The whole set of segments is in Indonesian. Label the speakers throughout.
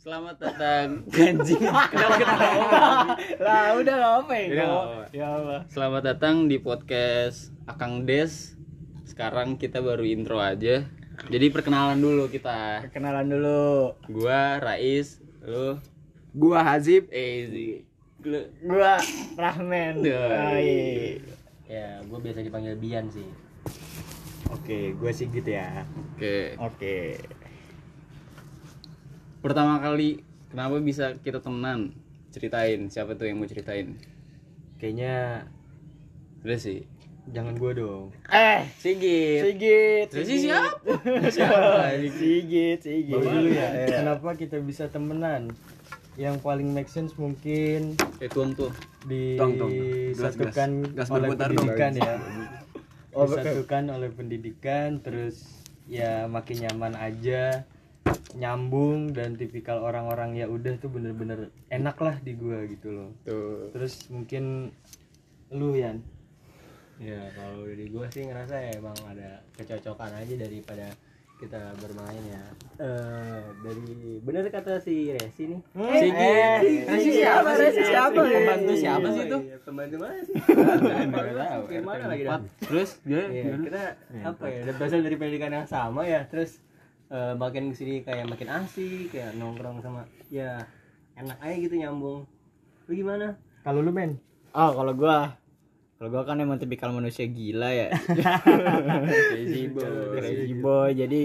Speaker 1: Selamat datang ganjing. Kenapa
Speaker 2: lah udah nggak apa ya
Speaker 1: Udah apa-apa.
Speaker 2: ya
Speaker 1: Selamat datang di podcast Akang Des. Sekarang kita baru intro aja. Jadi perkenalan dulu kita.
Speaker 2: kenalan dulu
Speaker 1: Gua Rais, lu
Speaker 3: Gua Hazib.
Speaker 1: Lu
Speaker 2: gua Rahmen iya.
Speaker 3: Ya, gua biasa dipanggil Bian sih.
Speaker 2: Oke gua sih gitu ya
Speaker 1: Oke.
Speaker 2: oke
Speaker 1: Pertama kali kenapa bisa kita temenan? Ceritain, siapa tuh yang mau ceritain?
Speaker 3: Kayaknya
Speaker 1: Udah sih.
Speaker 3: jangan gua dong.
Speaker 2: eh
Speaker 1: Sigit.
Speaker 2: Sigit
Speaker 1: Terus sih siapa? siapa?
Speaker 2: Sigit Sigit
Speaker 3: Bawa dulu ya.
Speaker 2: Iya.
Speaker 3: Kenapa kita bisa temenan? Yang paling make sense mungkin
Speaker 1: Eh tuang tuh.
Speaker 4: Tong, tong. Gas,
Speaker 3: disatukan
Speaker 4: gas. Gas
Speaker 3: oleh
Speaker 4: berputar dong.
Speaker 3: pendidikan ya.
Speaker 2: Oh,
Speaker 3: disatukan oleh pendidikan terus ya makin nyaman aja nyambung dan tipikal orang-orang ya udah tuh bener-bener enak lah di gua gitu loh.
Speaker 1: Tuh.
Speaker 3: terus mungkin lu Yan? Ya kalau dari gua sih ngerasa ya emang ada kecocokan aja daripada kita bermain ya. Eh dari bener kata si Resi nih.
Speaker 1: Sigit. Resi siapa? Resi siapa? Pembantu siapa sih itu?
Speaker 3: Iya, pembantu mana sih.
Speaker 1: Enggak tahu.
Speaker 3: Gimana lagi?
Speaker 1: Terus dia
Speaker 3: Iya, kita apa ya berasal dari pendidikan yang sama ya. Terus eh, makin ke sini kayak makin asik kayak nongkrong sama ya enak aja gitu nyambung. Lu gimana? Kalau lu men
Speaker 2: oh kalau gua kalau gua kan emang tipikal manusia gila ya.
Speaker 1: Crazy boy.
Speaker 2: crazy boy jadi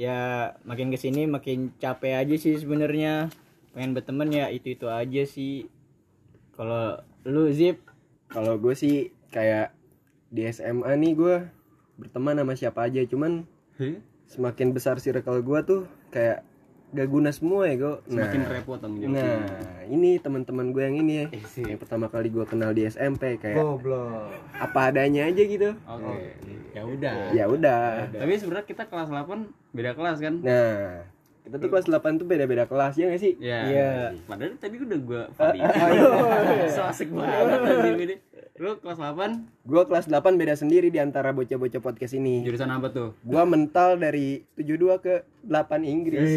Speaker 2: ya makin ke sini makin capek aja sih sebenarnya. Pengen berteman ya itu itu aja sih. Kalau lu zip?
Speaker 4: Kalau gue sih kayak di SMA nih gue berteman sama siapa aja, cuman semakin besar circle gue tuh kayak gak guna semua ya gue.
Speaker 1: Semakin repot.
Speaker 4: Nah, ini teman-teman gue yang ini ya. Yang pertama kali gue kenal di SMP kayak
Speaker 3: goblok
Speaker 4: apa adanya aja gitu.
Speaker 1: Oke.
Speaker 3: ya udah
Speaker 4: Ya udah.
Speaker 1: Tapi sebenarnya kita kelas 8 beda kelas kan?
Speaker 4: Nah, kita tuh kelas 8 tuh beda-beda kelas ya gak sih?
Speaker 1: Iya.
Speaker 2: Iya.
Speaker 1: Padahal tadi udah gua valid. so asik banget tadi ini. Lu kelas 8
Speaker 4: Gue kelas 8 beda sendiri di antara bocah-bocah podcast ini.
Speaker 1: jurusan apa tuh?
Speaker 4: Gua mental dari 72 ke 8 Inggris.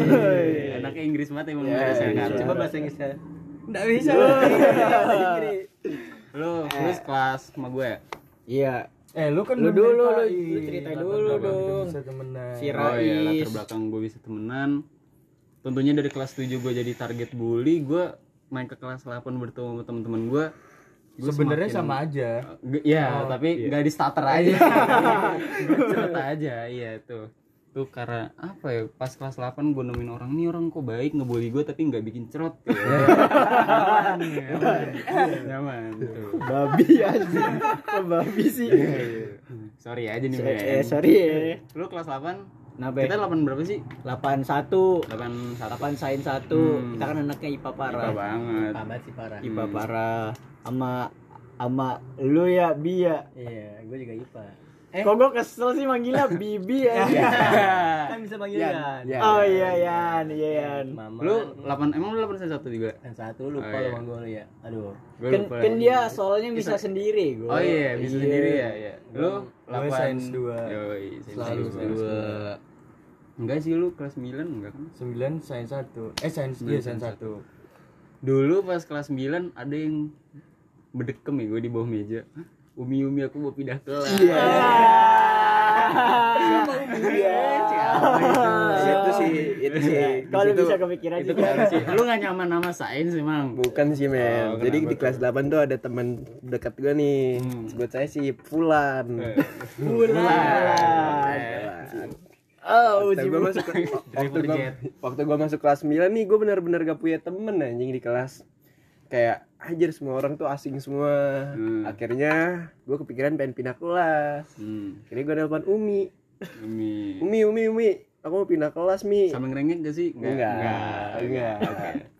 Speaker 1: Anaknya Inggris banget emang
Speaker 4: Iya,
Speaker 1: dari
Speaker 4: iya.
Speaker 1: Jakarta.
Speaker 3: coba bahasa Inggrisnya
Speaker 4: Enggak bisa.
Speaker 1: Lu terus kelas sama gue ya?
Speaker 2: iya
Speaker 3: eh lu kan
Speaker 2: Lu dulu, lu-
Speaker 3: ceritain
Speaker 2: lu ceritain dulu dong.
Speaker 3: bisa temenan.
Speaker 2: Si
Speaker 1: Oh iya, latar
Speaker 2: Rais.
Speaker 1: belakang gue bisa temenan. Tentunya dari kelas 7 gue jadi target bully, gue main ke kelas 8 bertemu sama teman-teman gue. Gua
Speaker 3: sebenarnya
Speaker 1: semakin-
Speaker 3: sama aja
Speaker 1: G- Ya, tapi nggak di starter aja. Cerita aja, iya tuh. Tuh karena apa ya? Pas kelas 8 gue nemuin orang nih orang kok baik ngebully gue tapi nggak bikin cerot. Ya. nyaman, nyaman, nyaman. Tuh.
Speaker 2: babi aja kok babi sih
Speaker 1: Sorry aja nih,
Speaker 2: eh,
Speaker 1: Ben.
Speaker 2: sorry ya
Speaker 1: Lu kelas 8
Speaker 2: Nabe
Speaker 1: kita 8 berapa sih?
Speaker 2: 81
Speaker 1: 8 1
Speaker 2: 8 sain 1
Speaker 1: Hmm.
Speaker 2: kita kan anaknya IPA parah
Speaker 1: Parah banget.
Speaker 3: Pabat sih parah
Speaker 2: IPA parah sama sama lu ya Bi ya.
Speaker 3: Iya gue juga IPA.
Speaker 2: Kok gue kesel sih manggilnya Bibi ya?
Speaker 3: Kan bisa panggil
Speaker 4: Yan,
Speaker 3: Yan.
Speaker 4: Yan.
Speaker 2: oh iya Yan iya Yan.
Speaker 3: Mama.
Speaker 1: Lu 8 emang lu 8 saya satu juga?
Speaker 3: dan satu lupa
Speaker 1: Oh, iya.
Speaker 3: lu manggil lu ya. Aduh.
Speaker 1: Gua
Speaker 2: kan,
Speaker 1: lupa.
Speaker 2: kan dia soalnya bisa sendiri gue
Speaker 1: Oh iya, bisa sendiri ya, ya. Lu
Speaker 3: sains dua.
Speaker 1: Yoi,
Speaker 3: Selalu
Speaker 1: dua. Enggak sih lu kelas 9 enggak kan?
Speaker 3: 9 sains 1 eh sains iya sains 1
Speaker 1: Dulu pas kelas 9 ada yang bedekem ya gue di bawah meja. Hah? Umi Umi aku mau pindah kelas. Iya.
Speaker 2: iya
Speaker 4: itu sih, itu sih.
Speaker 2: Kalau bisa kepikiran
Speaker 1: Itu
Speaker 2: juga
Speaker 1: sih? Lu gak nyaman sama sains emang?
Speaker 4: Bukan sih men.
Speaker 1: Oh,
Speaker 4: Jadi di kelas 8 tuh ada teman dekat gue nih.
Speaker 1: Hmm.
Speaker 4: Sebut saya si Fulan.
Speaker 1: Bulan.
Speaker 2: oh
Speaker 4: Waktu
Speaker 2: uji
Speaker 4: gue masuk ke- waktu gue waktu gue masuk kelas 9 nih gue benar-benar gak punya temen anjing di kelas. Kayak anjir semua orang tuh asing semua.
Speaker 1: Hmm.
Speaker 4: Akhirnya gue kepikiran pengen pindah kelas.
Speaker 1: Hmm.
Speaker 4: Akhirnya gue nelfon Umi.
Speaker 1: Umi.
Speaker 4: Umi, Umi, Umi. Aku mau pindah kelas, Mi.
Speaker 1: Sama ngerengek gak sih?
Speaker 4: Enggak.
Speaker 1: Enggak.
Speaker 4: Enggak.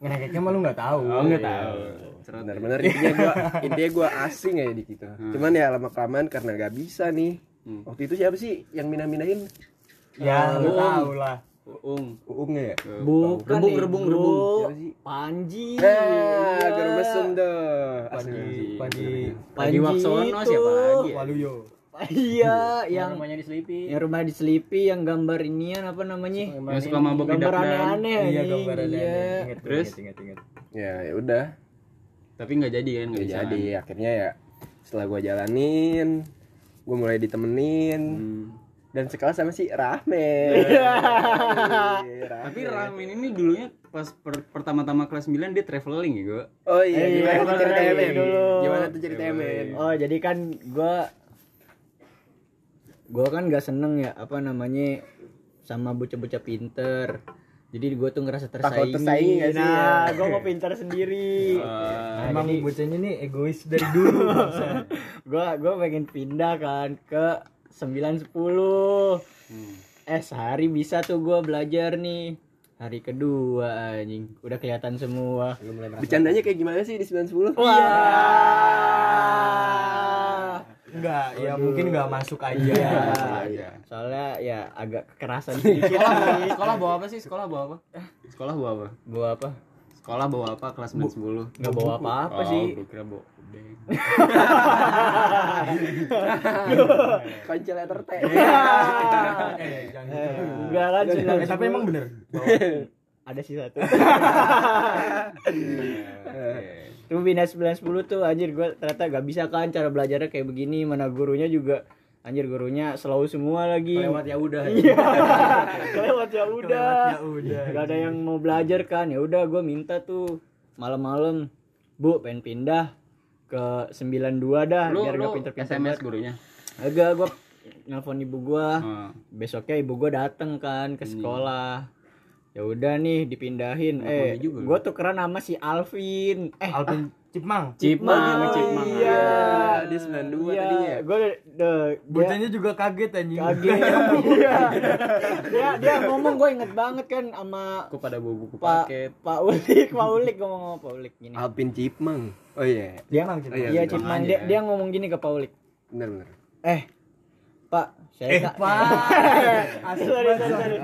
Speaker 3: ngerekeknya mah lu nggak tahu
Speaker 1: Oh, enggak tahu. Cerot.
Speaker 4: Benar-benar intinya gue intinya gue asing aja di situ. Cuman ya lama kelamaan karena gak bisa nih.
Speaker 1: Hmm.
Speaker 4: Waktu itu siapa sih yang minah-minahin?
Speaker 3: ya lu
Speaker 1: Uung.
Speaker 3: tahu lah
Speaker 1: Uung.
Speaker 4: Uung. Ya?
Speaker 2: bukan
Speaker 1: Rebung,
Speaker 2: nih,
Speaker 1: rebung,
Speaker 2: bro.
Speaker 1: rebung.
Speaker 2: Panji.
Speaker 4: Garu mesum tuh.
Speaker 3: Panji. Panji.
Speaker 1: Panji. Waksono
Speaker 2: itu.
Speaker 1: siapa lagi ya?
Speaker 3: Waluyo.
Speaker 2: Iya yang
Speaker 3: rumahnya di Sleepy
Speaker 2: yang rumah di Sleepy yang gambar inian apa namanya?
Speaker 1: Yang suka mabok di
Speaker 2: gambar aneh-aneh
Speaker 3: iya gambar ada
Speaker 2: iya.
Speaker 3: inget
Speaker 1: Terus?
Speaker 3: inget inget
Speaker 4: ya ya udah.
Speaker 1: Tapi nggak jadi kan nggak
Speaker 4: jadi. akhirnya ya setelah gua jalanin gua mulai ditemenin.
Speaker 1: Hmm.
Speaker 4: Dan sekelas sama si Rahme.
Speaker 1: Tapi Ramin ini dulunya pas per- pertama-tama kelas 9 dia traveling ya gue
Speaker 4: oh iya
Speaker 2: Eh,
Speaker 4: gimana
Speaker 2: iya,
Speaker 4: tuh ceritanya
Speaker 2: iya,
Speaker 4: men
Speaker 2: dulu.
Speaker 4: gimana tuh ceritanya men
Speaker 2: oh jadi kan gua gua kan gak seneng ya apa namanya sama bocah-bocah pinter. Jadi gua tuh ngerasa
Speaker 4: Takut
Speaker 2: tersaingi.
Speaker 4: tersaingi nggak sih,
Speaker 2: nah
Speaker 4: ya?
Speaker 2: gua mau pinter sendiri. Nah,
Speaker 3: emang
Speaker 2: jadi-
Speaker 3: bocahnya nih egois dari dulu
Speaker 2: gua gua pengen pindah kan ke 9 10
Speaker 1: Hmm.
Speaker 2: eh sehari bisa tuh gua belajar nih. Hari kedua anjing. Udah kelihatan semua.
Speaker 4: Bercandanya kayak gimana sih di 910
Speaker 2: wah.
Speaker 3: Enggak ya mungkin enggak masuk aja.
Speaker 1: Iya.
Speaker 2: soalnya ya agak kekerasan sedikit.
Speaker 1: sekolah, bawa apa sih? Sekolah bawa apa? Sekolah bawa apa?
Speaker 2: Gua apa?
Speaker 1: Sekolah bawa apa? Kelas 9 10
Speaker 2: nggak bawa apa-apa
Speaker 1: oh,
Speaker 2: sih.
Speaker 1: gue kira bawa obeng
Speaker 4: kancil letter T.
Speaker 3: Eh jangan gitu.
Speaker 2: Eh, enggak kan sembilan
Speaker 3: Eh, tapi
Speaker 2: sepuluh.
Speaker 3: emang bener.
Speaker 2: Ada sih satu. Tuh bina 910 tuh anjir gua ternyata gak bisa kan cara belajarnya kayak begini. Mana gurunya juga anjir gurunya slow semua lagi.
Speaker 3: Lewat ya udah.
Speaker 2: Iya. Kelewat ya udah.
Speaker 3: Ya udah.
Speaker 2: Gak ada yang mau belajar kan. Ya udah gue minta tuh malam-malam bu pengen pindah ke 92 dah
Speaker 1: lu
Speaker 2: biar
Speaker 1: lu
Speaker 2: gak pinter-pinter
Speaker 1: SMS
Speaker 2: banget.
Speaker 1: gurunya?
Speaker 2: Agak gue nelfon ibu gua.
Speaker 1: Oh.
Speaker 2: besoknya ibu gua dateng kan ke sekolah. Ya udah nih dipindahin. Eh
Speaker 1: lu.
Speaker 2: gua tukeran sama si Alvin. Eh
Speaker 3: Alvin Cipmang.
Speaker 1: Cipmang, Cipmang.
Speaker 2: iya.
Speaker 4: dia 92
Speaker 2: iya.
Speaker 4: tadinya
Speaker 2: gue de, dia
Speaker 3: bocahnya juga kaget anjing.
Speaker 2: Kaget. Iya. Dia dia ngomong gue inget banget kan sama
Speaker 1: Kok pada bawa buku
Speaker 2: Pak
Speaker 1: paket?
Speaker 2: Pak Ulik Pak Ulik ngomong sama Pak Ulik gini.
Speaker 4: Alpin Cipmang. Oh iya.
Speaker 2: Dia
Speaker 3: Cipmang, Cipmang.
Speaker 4: iya,
Speaker 2: iya
Speaker 4: bener.
Speaker 2: Cipman dia dia ngomong gini ke Pak Ulik.
Speaker 4: Bener bener.
Speaker 2: Eh Pak saya
Speaker 3: eh
Speaker 2: tak-
Speaker 3: pak.
Speaker 2: Sorry sorry sorry.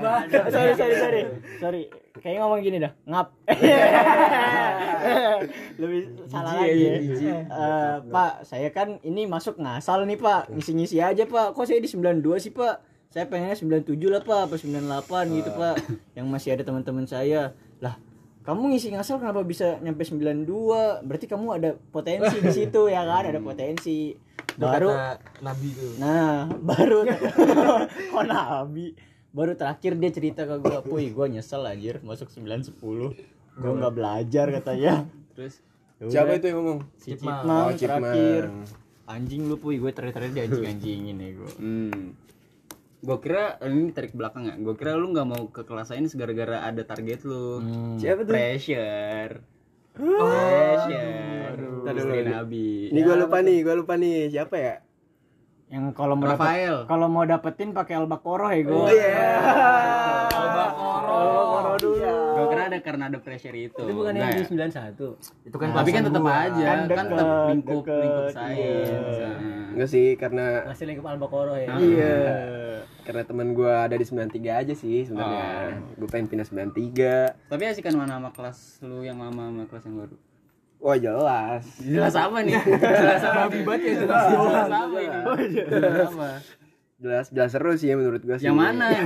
Speaker 2: Sorry sorry sorry. Sorry kayaknya ngomong gini dah ngap. Lebih salah lagi. ya. Eh, pak saya kan ini masuk ngasal nih pak. Ngisi-ngisi aja pak. Kok saya di 92 sih pak? Saya pengennya 97 lah pak apa 98 gitu pak. Yang masih ada teman-teman saya. Lah kamu ngisi ngasal kenapa bisa nyampe 92 berarti kamu ada potensi di situ ya kan? Ada potensi. Baru
Speaker 3: baru nabi tuh.
Speaker 2: Nah, baru kok nabi. Baru terakhir dia cerita ke gua, "Puy, gua nyesel anjir masuk 9 10. Gua nggak belajar katanya."
Speaker 1: terus
Speaker 2: Ya udah,
Speaker 4: siapa itu yang ngomong
Speaker 2: Si
Speaker 3: Cipmang.
Speaker 4: Oh, Cipmang.
Speaker 2: terakhir. Anjing lu, Puy, gue terakhir dia anjing-anjingin ya gua.
Speaker 1: hmm. gue kira ini tarik belakang ya gue kira lu nggak mau ke kelas lain gara-gara ada target lu
Speaker 2: Hmm.
Speaker 4: siapa tuh
Speaker 1: pressure pressure
Speaker 4: Ntar dulu.
Speaker 1: Istri Nabi
Speaker 4: ini gua lupa nih gua lupa nih siapa ya
Speaker 2: Yang kalau mau dapet,
Speaker 1: Rafael.
Speaker 2: kalau mau dapetin pakai albakoroh ya gua.
Speaker 4: oh iya.
Speaker 2: Albakoroh dulu.
Speaker 1: gue kira ada karena ada pressure itu.
Speaker 3: Itu bukan yang
Speaker 1: Enggak
Speaker 3: di
Speaker 1: ya?
Speaker 3: 91 itu kan
Speaker 1: tapi kan tetap aja
Speaker 2: Kan
Speaker 1: kan, tetap
Speaker 2: deket,
Speaker 1: lingkup
Speaker 2: deket,
Speaker 1: lingkup
Speaker 2: iya.
Speaker 1: sains Nah.
Speaker 4: enggak sih karena
Speaker 3: masih lingkup Albakoro ya.
Speaker 2: Iya.
Speaker 4: karena teman gua ada di 93 aja sih sebenarnya. Gua pengen pindah 93
Speaker 1: tapi asikan mana sama kelas lu yang lama sama kelas yang baru
Speaker 4: wah jelas.
Speaker 1: Jelas apa nih? Jelas apa? Banget ya jelas. Jelas. Apa ini? Jelas. Apa
Speaker 4: jelas. Jelas. Seru sih menurut gua sih.
Speaker 1: Yang mana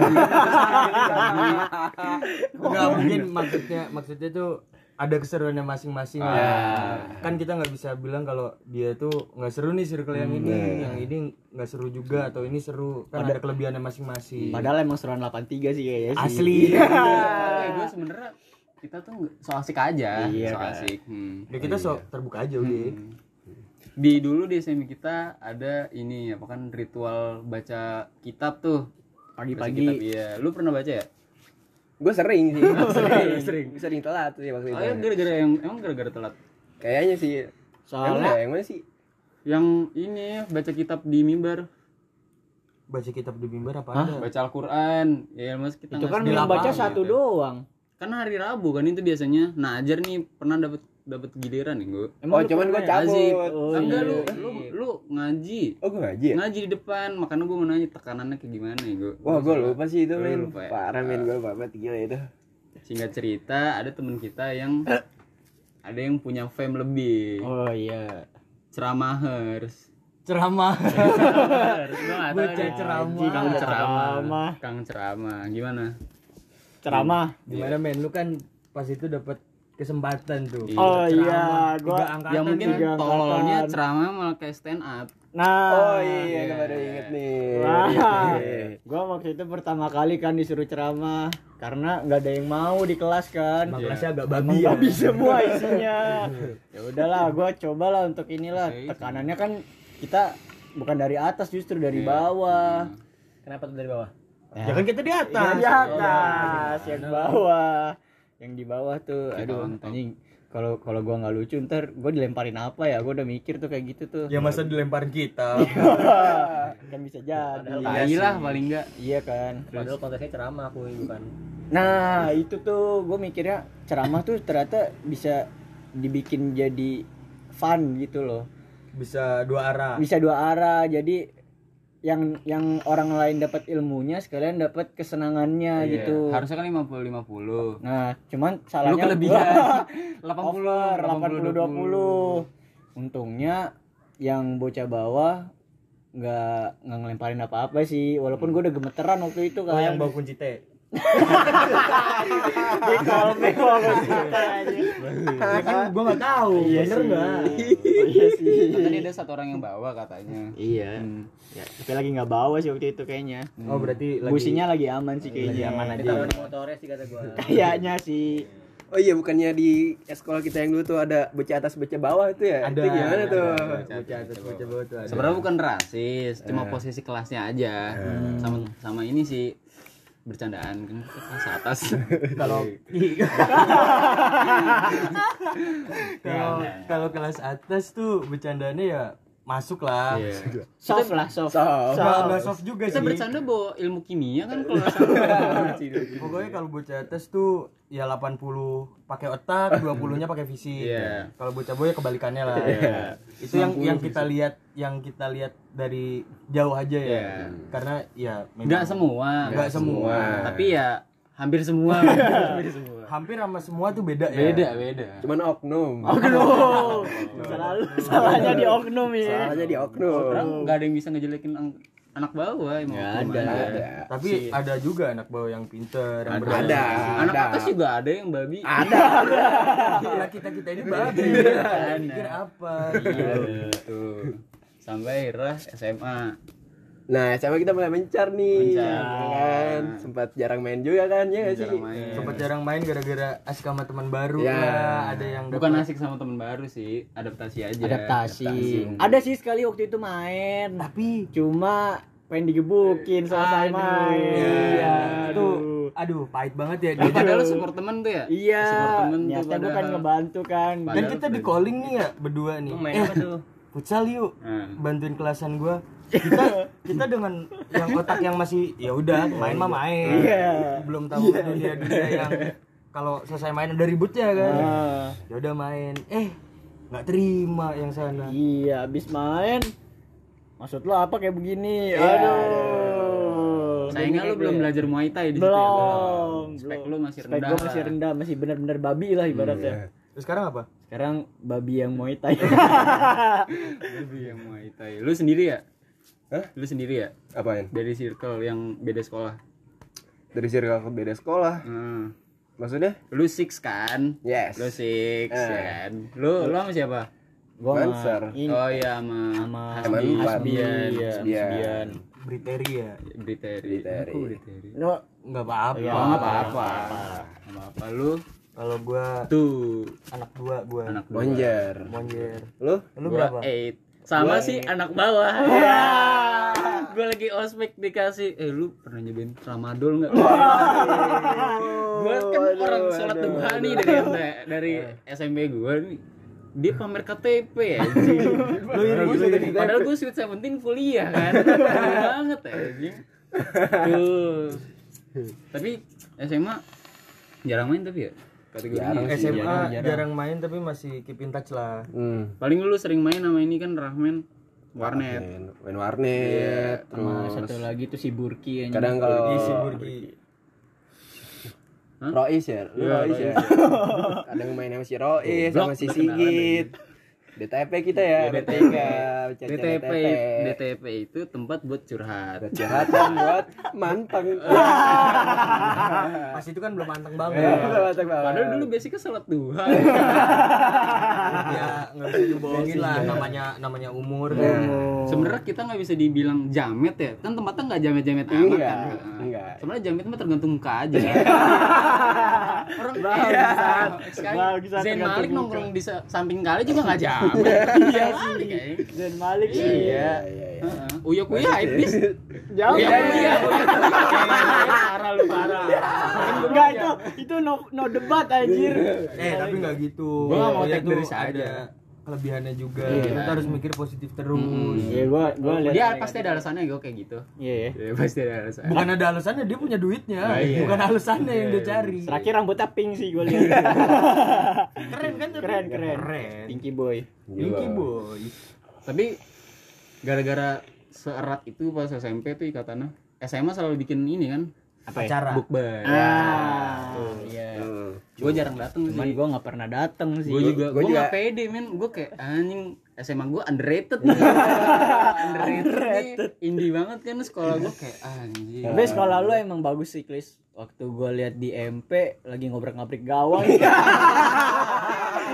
Speaker 3: Enggak mungkin maksudnya maksudnya tuh ada keseruannya masing-masing.
Speaker 1: Ah.
Speaker 3: kan kita nggak bisa bilang kalau dia tuh nggak seru nih circle yang ini yang ini nggak seru juga atau ini seru. Kan ada, kelebihannya masing-masing.
Speaker 2: Padahal emang seruan 83 sih kayaknya sih.
Speaker 3: asli.
Speaker 1: Gue sebenarnya kita tuh so asik aja
Speaker 2: Iya,
Speaker 1: so
Speaker 2: kan.
Speaker 1: asik. Hmm.
Speaker 3: ya kita sok terbuka aja udah.
Speaker 1: Di dulu di SMI kita ada ini apa kan ritual baca kitab tuh.
Speaker 2: Pagi-pagi.
Speaker 1: Iya. Lu pernah baca ya?
Speaker 4: Gua sering sih. Sering. Sering. Sering. Telat sih waktu
Speaker 1: oh,
Speaker 4: itu
Speaker 1: ya gara-gara yang emang gara-gara telat?
Speaker 4: Kayaknya sih.
Speaker 2: Soalnya
Speaker 4: yang mana sih.
Speaker 1: Yang ini baca kitab di mimbar.
Speaker 3: Baca kitab di mimbar apa
Speaker 2: Hah?
Speaker 3: ada?
Speaker 1: Baca Al-Quran. Ya mas kita
Speaker 2: itu kan yang baca
Speaker 1: lapangan
Speaker 2: satu
Speaker 1: gitu.
Speaker 2: doang.
Speaker 1: Kan hari Rabu kan itu biasanya nah ajar nih pernah dapat dapat giliran nih gue
Speaker 4: oh
Speaker 2: lu
Speaker 4: cuman gua
Speaker 2: ya?
Speaker 4: cabut
Speaker 1: Azib.
Speaker 2: Oh,
Speaker 1: enggak
Speaker 2: iya.
Speaker 1: lu lu lu ngaji
Speaker 4: oh gua ngaji ya
Speaker 1: ngaji di depan makanya gue mau nanya tekanannya kayak gimana ya gue
Speaker 4: wah gua lupa sih itu men
Speaker 1: lupa ya?
Speaker 4: parah men gua lupa banget gila itu
Speaker 1: singkat cerita ada temen kita yang ada yang punya fame lebih
Speaker 2: Oh iya.
Speaker 1: ceramahers
Speaker 5: ceramah
Speaker 1: Harus gua nggak tahu
Speaker 5: ceramah.
Speaker 1: Kang ceramah.
Speaker 2: Ceramah.
Speaker 1: Kang ceramah. Gimana?
Speaker 2: Ceramah
Speaker 5: gimana men lu kan pas itu dapat kesempatan tuh
Speaker 1: Iya.
Speaker 2: oh iya
Speaker 5: Ceramah.
Speaker 2: gua
Speaker 5: Tiga angkatan
Speaker 1: Ya mungkin tololnya ceramah malah kayak stand up.
Speaker 2: nah
Speaker 4: Oh iya, gue baru inget nih.
Speaker 2: Wah,
Speaker 4: Iya.
Speaker 2: gua waktu itu pertama kali kan disuruh ceramah karena nggak ada yang mau di kelas kan.
Speaker 5: Emang kelasnya agak babi ya
Speaker 2: babi semua isinya. ya udahlah, gua cobalah untuk inilah. Tekanannya kan kita bukan dari atas justru dari
Speaker 1: Iya.
Speaker 2: bawah.
Speaker 5: kenapa tuh dari bawah
Speaker 2: Ya.
Speaker 5: ya kan kita di atas
Speaker 2: Yang di atas, yang bawah. Yang di bawah tuh,
Speaker 1: Kita
Speaker 2: aduh
Speaker 1: nonton.
Speaker 2: anjing. Kalau kalau gua nggak lucu ntar gua dilemparin apa ya? Gua udah mikir tuh kayak gitu tuh.
Speaker 5: ya masa dilemparin kita
Speaker 2: kan bisa jadi.
Speaker 1: Tai lah paling enggak.
Speaker 2: Iya kan.
Speaker 5: padahal konteksnya ceramah aku bukan
Speaker 2: Nah itu tuh gue mikirnya ceramah tuh ternyata bisa dibikin jadi fun gitu loh.
Speaker 5: bisa dua arah
Speaker 2: Bisa dua arah jadi yang yang orang lain dapat ilmunya sekalian dapat kesenangannya
Speaker 1: Iya.
Speaker 2: gitu.
Speaker 1: Harusnya kan 50 50.
Speaker 2: Nah cuman
Speaker 1: Lu
Speaker 2: salahnya
Speaker 1: kelebihan.
Speaker 2: gua
Speaker 1: 80
Speaker 2: over 80 20. Untungnya yang bocah bawah nggak nggak ngelemparin apa-apa sih walaupun gue udah gemeteran waktu itu kan
Speaker 5: oh yang bawa kunci teh
Speaker 2: aja.
Speaker 5: ya kan gua nggak tahu
Speaker 2: Iya
Speaker 5: bener nggak
Speaker 2: Oh, iya sih.
Speaker 1: Tadi ada satu orang yang bawa katanya.
Speaker 2: Iya.
Speaker 1: Hmm.
Speaker 2: Ya, tapi lagi nggak bawa sih waktu itu kayaknya.
Speaker 5: oh berarti lagi
Speaker 2: Businya lagi aman sih
Speaker 5: lagi
Speaker 2: kayaknya.
Speaker 5: aman aja
Speaker 2: Ditaruh
Speaker 5: di motornya sih kata gua
Speaker 2: Kayaknya sih.
Speaker 4: Oh iya, bukannya di sekolah kita yang dulu tuh ada bocah atas bocah bawah itu ya?
Speaker 5: ada
Speaker 4: Itu gimana
Speaker 5: ada,
Speaker 4: tuh?
Speaker 5: ada. bocah atas bocah bawah tuh ada
Speaker 1: Sebenarnya bukan rasis, cuma posisi kelasnya aja. Sama sama ini sih bercandaan kan? Kelas atas.
Speaker 5: kalau kalau kalau kelas atas tuh bercandanya ya masuk lah
Speaker 1: Iya.
Speaker 2: Soft lah, soft.
Speaker 4: Soft.
Speaker 5: Nggak, nggak soft juga
Speaker 1: Kita
Speaker 5: sih
Speaker 1: bercanda bawa ilmu kimia kan kalau nggak
Speaker 5: pokoknya kalau bocah atas tuh ya 80 pakai otak 20 nya pakai fisik
Speaker 1: Iya.
Speaker 5: kalau bocah boy kebalikannya lah
Speaker 1: Iya.
Speaker 5: itu yang yang kita lihat yang kita lihat dari jauh aja ya
Speaker 1: Iya.
Speaker 5: karena ya
Speaker 1: Enggak semua.
Speaker 5: Nggak semua.
Speaker 1: Tapi ya hampir semua. hampir semua.
Speaker 5: hampir sama semua tuh beda ya
Speaker 1: Beda, beda.
Speaker 4: Cuman oknum.
Speaker 2: Oknum. Selalu salahnya di oknum ya.
Speaker 4: Salahnya di oknum.
Speaker 1: Orang nggak ada yang bisa ngejelekin anak bawah emang. Hukum
Speaker 2: ada.
Speaker 4: Ada.
Speaker 5: tapi ada juga anak bawah yang pinter yang
Speaker 1: Ada.
Speaker 4: Ada.
Speaker 1: Anak
Speaker 4: Ada.
Speaker 1: atas juga ada yang babi.
Speaker 4: Ada.
Speaker 5: Gila kita kita ini babi
Speaker 1: Iya.
Speaker 5: pikir apa
Speaker 1: Iya, tuh. Sampai akhirnya SMA.
Speaker 4: Nah, sama kita mulai mencar nih.
Speaker 1: Mencar.
Speaker 4: ya kan? Sempat jarang main juga kan, ya sih?
Speaker 1: Main.
Speaker 5: sempat jarang main gara-gara asik sama teman baru
Speaker 4: Ya.
Speaker 5: lah ada yang
Speaker 1: Bukan asik sama temen baru sih, adaptasi aja.
Speaker 2: Adaptasi. Ada sih sekali waktu itu main. Tapi cuma pengen digebukin selesai
Speaker 5: Aduh,
Speaker 2: main.
Speaker 5: iya
Speaker 2: Aduh.
Speaker 5: tuh aduh pahit banget ya
Speaker 1: Nah, padahal support temen tuh ya?
Speaker 2: Iya,
Speaker 1: Support temen tuh
Speaker 2: nyata gue kan
Speaker 1: padahal.
Speaker 2: ngebantu kan.
Speaker 5: dan
Speaker 1: Padahal
Speaker 5: kita di calling nih ya berdua nih
Speaker 1: main
Speaker 5: eh
Speaker 1: apa tuh?
Speaker 5: futsal yuk
Speaker 1: Nah.
Speaker 5: bantuin kelasan gua kita kita dengan yang otak yang masih ya udah main mah main
Speaker 2: Iya.
Speaker 5: belum tahu dunia dunia yang kalau selesai main ada ributnya kan
Speaker 2: Ah,
Speaker 5: ya udah main eh nggak terima yang sana
Speaker 2: iya, abis main. Maksud lo apa kayak begini?
Speaker 1: Iya.
Speaker 2: Aduh.
Speaker 1: Sayangnya lu belum belajar Muay Thai di situ ya?
Speaker 2: belum.
Speaker 1: Spek
Speaker 2: belum.
Speaker 1: lu masih
Speaker 2: Spek
Speaker 1: rendah.
Speaker 2: gua masih
Speaker 1: lah.
Speaker 2: rendah, masih benar-benar babi lah ibaratnya.
Speaker 5: terus sekarang apa
Speaker 2: Sekarang babi yang Muay Thai.
Speaker 1: Lebih yang Muay Thai. Lu sendiri ya?
Speaker 4: Hah?
Speaker 1: Lu sendiri ya?
Speaker 4: Apaan?
Speaker 1: Dari circle yang beda sekolah.
Speaker 4: Dari circle ke beda sekolah.
Speaker 1: Hmm.
Speaker 4: Maksudnya?
Speaker 1: Lu six kan?
Speaker 4: Yes.
Speaker 1: Lu six
Speaker 4: Eh.
Speaker 1: ya kan? Lu lu sama siapa?
Speaker 2: Gua
Speaker 4: Manser.
Speaker 2: sama
Speaker 1: Oh iya sama
Speaker 2: sama
Speaker 1: Hasbi. Hasbian.
Speaker 2: Iya,
Speaker 4: Hasbian.
Speaker 2: Hasbian.
Speaker 5: Briteri ya
Speaker 1: Briteri.
Speaker 4: Briteri.
Speaker 1: Kok Briteri?
Speaker 2: No,
Speaker 5: nggak apa-apa
Speaker 2: Iya,
Speaker 1: Oh, nggak apa-apa. Nggak apa-apa. Lu
Speaker 5: kalau gua
Speaker 1: tuh
Speaker 5: anak dua gua
Speaker 1: anak dua.
Speaker 4: Monjer.
Speaker 5: monjer
Speaker 4: Lu?
Speaker 5: lu
Speaker 1: Gua
Speaker 5: berapa
Speaker 1: eight. Sama sih anak bawah. gue lagi ospek dikasih, eh lu pernah nyobain tramadol nggak? gue kan orang sholat duha nih dari dari SMP gue nih. Dia pamer KTP ya. Padahal gue sweet seventeen kuliah kan. Banget ya. anjing. Tuh. Tapi SMA jarang main tapi ya kategori
Speaker 4: Jarang
Speaker 1: ya?
Speaker 5: SMA
Speaker 2: jarang,
Speaker 5: jarang,
Speaker 2: jarang.
Speaker 5: main tapi masih keep in touch lah
Speaker 4: Hmm.
Speaker 1: Paling lu sering main sama ini kan Rahman warnet.
Speaker 4: Main, main warnet,
Speaker 2: sama
Speaker 4: terus
Speaker 2: satu lagi tuh si Burki yang
Speaker 4: kadang kalau
Speaker 5: isi burgi
Speaker 4: Rois ya, lu
Speaker 1: Iya,
Speaker 4: Rois ya. kadang main sama si Rois sama si Sigit. DTP kita ya
Speaker 1: DTP. DTP DTP itu tempat buat curhat.
Speaker 4: Curhatan buat manteng.
Speaker 5: Pas itu kan belum manteng banget.
Speaker 4: Manteng banget.
Speaker 1: padahal dulu basicnya sholat duha.
Speaker 5: Ya nggak bisa dibohongin lah namanya namanya umur.
Speaker 1: sebenarnya kita nggak bisa dibilang jamet ya. Kan tempatnya nggak jamet jamet amat
Speaker 4: Enggak,
Speaker 1: kan.
Speaker 4: enggak.
Speaker 1: sebenarnya jamet mah tergantung muka aja. Orang
Speaker 2: Bangsat,
Speaker 1: Zain Malik nongkrong di sa- samping kali juga nggak jamet iya sih
Speaker 2: Dan Malik sih.
Speaker 1: Iya.
Speaker 4: iya iya
Speaker 1: Uya kuya iblis
Speaker 2: Jauh.
Speaker 1: Uya kuya parah lu parah
Speaker 2: Enggak itu itu no, no debat anjir.
Speaker 5: Eh tapi nggak gitu.
Speaker 1: Gua mau take dari saya
Speaker 5: ada
Speaker 1: aja.
Speaker 5: Kelebihannya juga.
Speaker 1: Iya.
Speaker 5: Kita harus mikir positif terus.
Speaker 2: Iya gua gua lihat.
Speaker 1: dia pasti ada alasannya gue kayak gitu
Speaker 2: Iya ya.
Speaker 1: ya pasti ada alasannya
Speaker 5: Bukan ada alasannya dia punya duitnya,
Speaker 1: Ah, iya.
Speaker 5: bukan alasannya yang dia cari.
Speaker 2: Terakhir rambutnya pink sih gua lihat.
Speaker 5: Keren kan? tapi?
Speaker 2: Keren keren.
Speaker 5: Keren.
Speaker 2: Pinky boy.
Speaker 5: Pinky boy.
Speaker 1: tapi gara-gara seerat itu pas SMP tuh ikatannya SMA selalu bikin ini kan
Speaker 2: Apa ya?
Speaker 5: Acara.
Speaker 1: bukber
Speaker 2: Ah, iya.
Speaker 1: Gue jarang dateng
Speaker 2: Cuman
Speaker 1: sih
Speaker 2: gua nggak pernah dateng sih.
Speaker 1: gue juga gue
Speaker 4: juga-
Speaker 1: nggak pede men gue kayak anjing SMA gue underrated nih underrated nih indie banget kan sekolah gue kayak anjing
Speaker 2: Tapi sekolah lu emang bagus sih, Klis. Waktu gua lihat di MP lagi ngobrak-ngabrik gawang.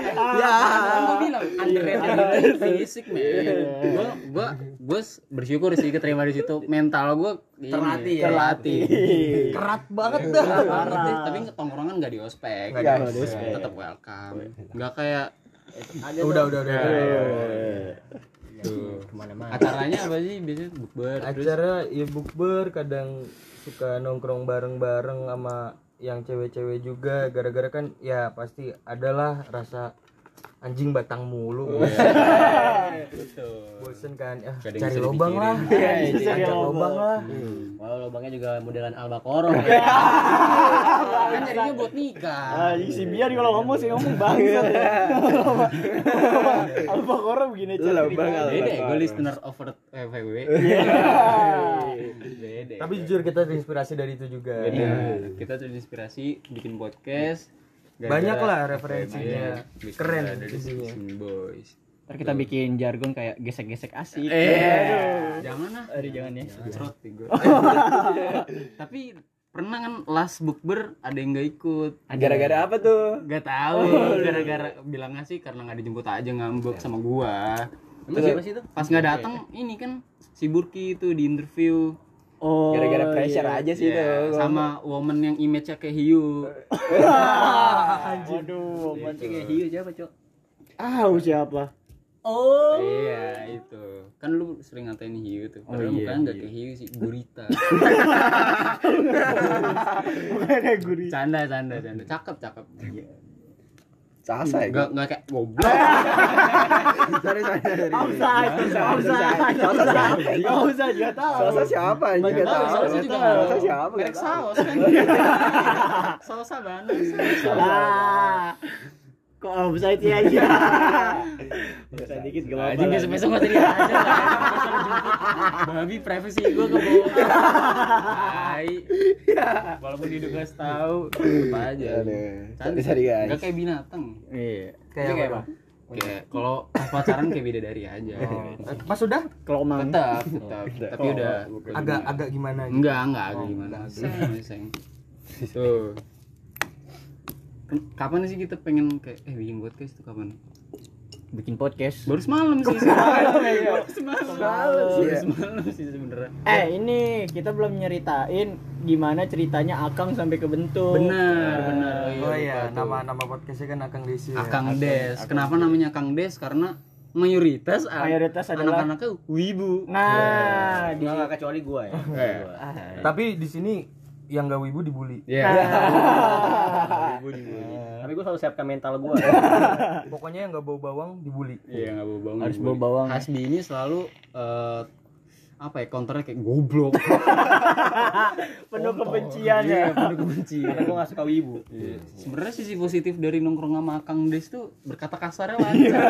Speaker 1: ya kan? gue bilang underrated itu fisik men. Gue gue gue bersyukur sih keterima di situ. Mental gue
Speaker 5: Terlatih ya?
Speaker 1: terlatih.
Speaker 5: Kerat banget dah.
Speaker 1: Tapi tongkrongan nggak di ospek.
Speaker 5: Nggak
Speaker 4: di
Speaker 2: ospek.
Speaker 1: tetap welcome. Nggak kayak
Speaker 5: Udah udah udah.
Speaker 1: tuh
Speaker 5: Ke mana-mana.
Speaker 1: acaranya apa sih? Biasanya bukber terus?
Speaker 5: Acara ya bukber. Kadang suka nongkrong bareng-bareng sama yang cewek-cewek juga gara-gara kan ya pasti adalah rasa anjing batang mulu. Bosen kan,
Speaker 1: yang
Speaker 5: cari
Speaker 1: bisa
Speaker 5: lobang lah.
Speaker 1: dipikirin.
Speaker 2: Cari lobang.
Speaker 5: lobang lah.
Speaker 3: Walau lubangnya juga modelan Albacoro.
Speaker 1: kan jadinya buat nikah
Speaker 2: Ah, si biar kalau ngomong sih ngomong bangsat. Apa koro begini cara.
Speaker 4: Lobang
Speaker 1: beda gue
Speaker 4: Albacoro.
Speaker 1: listener over FWW beda
Speaker 5: Tapi jujur kita terinspirasi dari itu juga.
Speaker 1: Iya, kita terinspirasi bikin podcast.
Speaker 5: Banyak
Speaker 1: gara-gara
Speaker 5: lah
Speaker 1: apa
Speaker 5: referensinya.
Speaker 1: ya, bikin
Speaker 5: Keren
Speaker 1: dari. Sini Boys.
Speaker 2: Ntar kita bikin jargon kayak gesek-gesek asik.
Speaker 1: Eh, jangan lah.
Speaker 2: Aduh jangan ya.
Speaker 1: Cerot. Tapi pernah kan last bukber ada yang nggak ikut.
Speaker 4: gara-gara apa tuh
Speaker 1: Gak tahu, gara-gara bilangnya sih karena nggak dijemput aja ngambek sama gua.
Speaker 3: Emang siapa sih itu?
Speaker 1: Pas nggak datang ini kan si Burki itu di interview
Speaker 2: Oh.
Speaker 4: gara-gara pressure aja sih
Speaker 1: Ya,
Speaker 4: tuh
Speaker 1: sama woman yang image-nya kayak hiu.
Speaker 2: Aduh,
Speaker 3: Mancing ya hiu siapa, Cok?
Speaker 2: Ah, siapa?
Speaker 3: Oh.
Speaker 1: Iya, itu. Kan lu sering ngatain hiu tuh. Padahal
Speaker 2: iya,
Speaker 1: mukanya enggak kayak hiu sih, gurita.
Speaker 2: Bukan gurih.
Speaker 1: canda, canda, canda. Cakep, cakep.
Speaker 4: Sasa ya
Speaker 1: Enggak enggak kayak goblok.
Speaker 4: sorry sorry sorry
Speaker 2: Offside, offside, offside. Nggak usah juga tahu.
Speaker 4: sasa siapa anjing
Speaker 1: Enggak
Speaker 4: nggak
Speaker 1: tahu, sausnya juga
Speaker 4: Sasa
Speaker 1: enggak tahu.
Speaker 4: siapa
Speaker 1: Merek
Speaker 4: nggak tahu.
Speaker 1: saus kan. Saus abang.
Speaker 2: Ah. Kok offside ya ya? Offside dikit gak apa-apa.
Speaker 1: Anjing besok-besok mati dia aja. Babi privacy gua ke bawah. Hai. Walaupun hidup gak tahu, tetep aja.
Speaker 4: Aduh.
Speaker 1: Cantik.
Speaker 4: Sorry, sorry, guys.
Speaker 1: Enggak kayak binatang.
Speaker 2: Iya.
Speaker 5: Kayak apa?
Speaker 1: Kayak kalau pas pacaran kayak bidadari aja.
Speaker 5: Eh, Pas sudah
Speaker 2: Kelomang.
Speaker 1: Tetap, tetap. Tapi udah
Speaker 5: agak agak gimana gitu.
Speaker 1: enggak, enggak agak
Speaker 5: Oh,
Speaker 1: gimana.
Speaker 5: enggak.
Speaker 1: Seng, seng. Tuh. Kapan sih kita pengen kayak eh bikin podcast tuh kapan?
Speaker 2: Bikin podcast.
Speaker 1: Baru semalam sih sebenarnya. Baru semalam.
Speaker 4: Semalam sih, ya.
Speaker 1: semalam sih sebenarnya.
Speaker 2: Eh, ini kita belum nyeritain gimana ceritanya Akang sampai kebentuk.
Speaker 1: Benar, benar.
Speaker 5: Oh iya,
Speaker 1: tuh.
Speaker 5: nama nama podcastnya kan Akang Desi. ya.
Speaker 1: Akang Des. Kenapa namanya Akang Des? Karena mayoritas
Speaker 2: Mayoritas adalah-
Speaker 1: anak-anaknya wibu.
Speaker 2: Nah, di
Speaker 3: Enggak kecuali gua ya.
Speaker 1: Eh.
Speaker 5: Tapi di sini yang gak wibu dibully.
Speaker 1: Ya. Wibu dibully.
Speaker 3: Tapi gua selalu siapkan mental gua.
Speaker 5: Pokoknya yang gak bau bawang dibully.
Speaker 1: Iya nggak bawa bawang.
Speaker 2: Harus
Speaker 1: dibully.
Speaker 2: bawa bawang.
Speaker 1: Hasbi ini selalu eh, apa ya counternya kayak goblok
Speaker 2: penuh kebencian
Speaker 1: Iya,
Speaker 2: ya
Speaker 1: penuh kebencian
Speaker 3: Karena gue gak suka wibu.
Speaker 1: Iya. Sebenarnya sisi positif dari nongkrong sama Kang Des tuh berkata kasarnya lancar.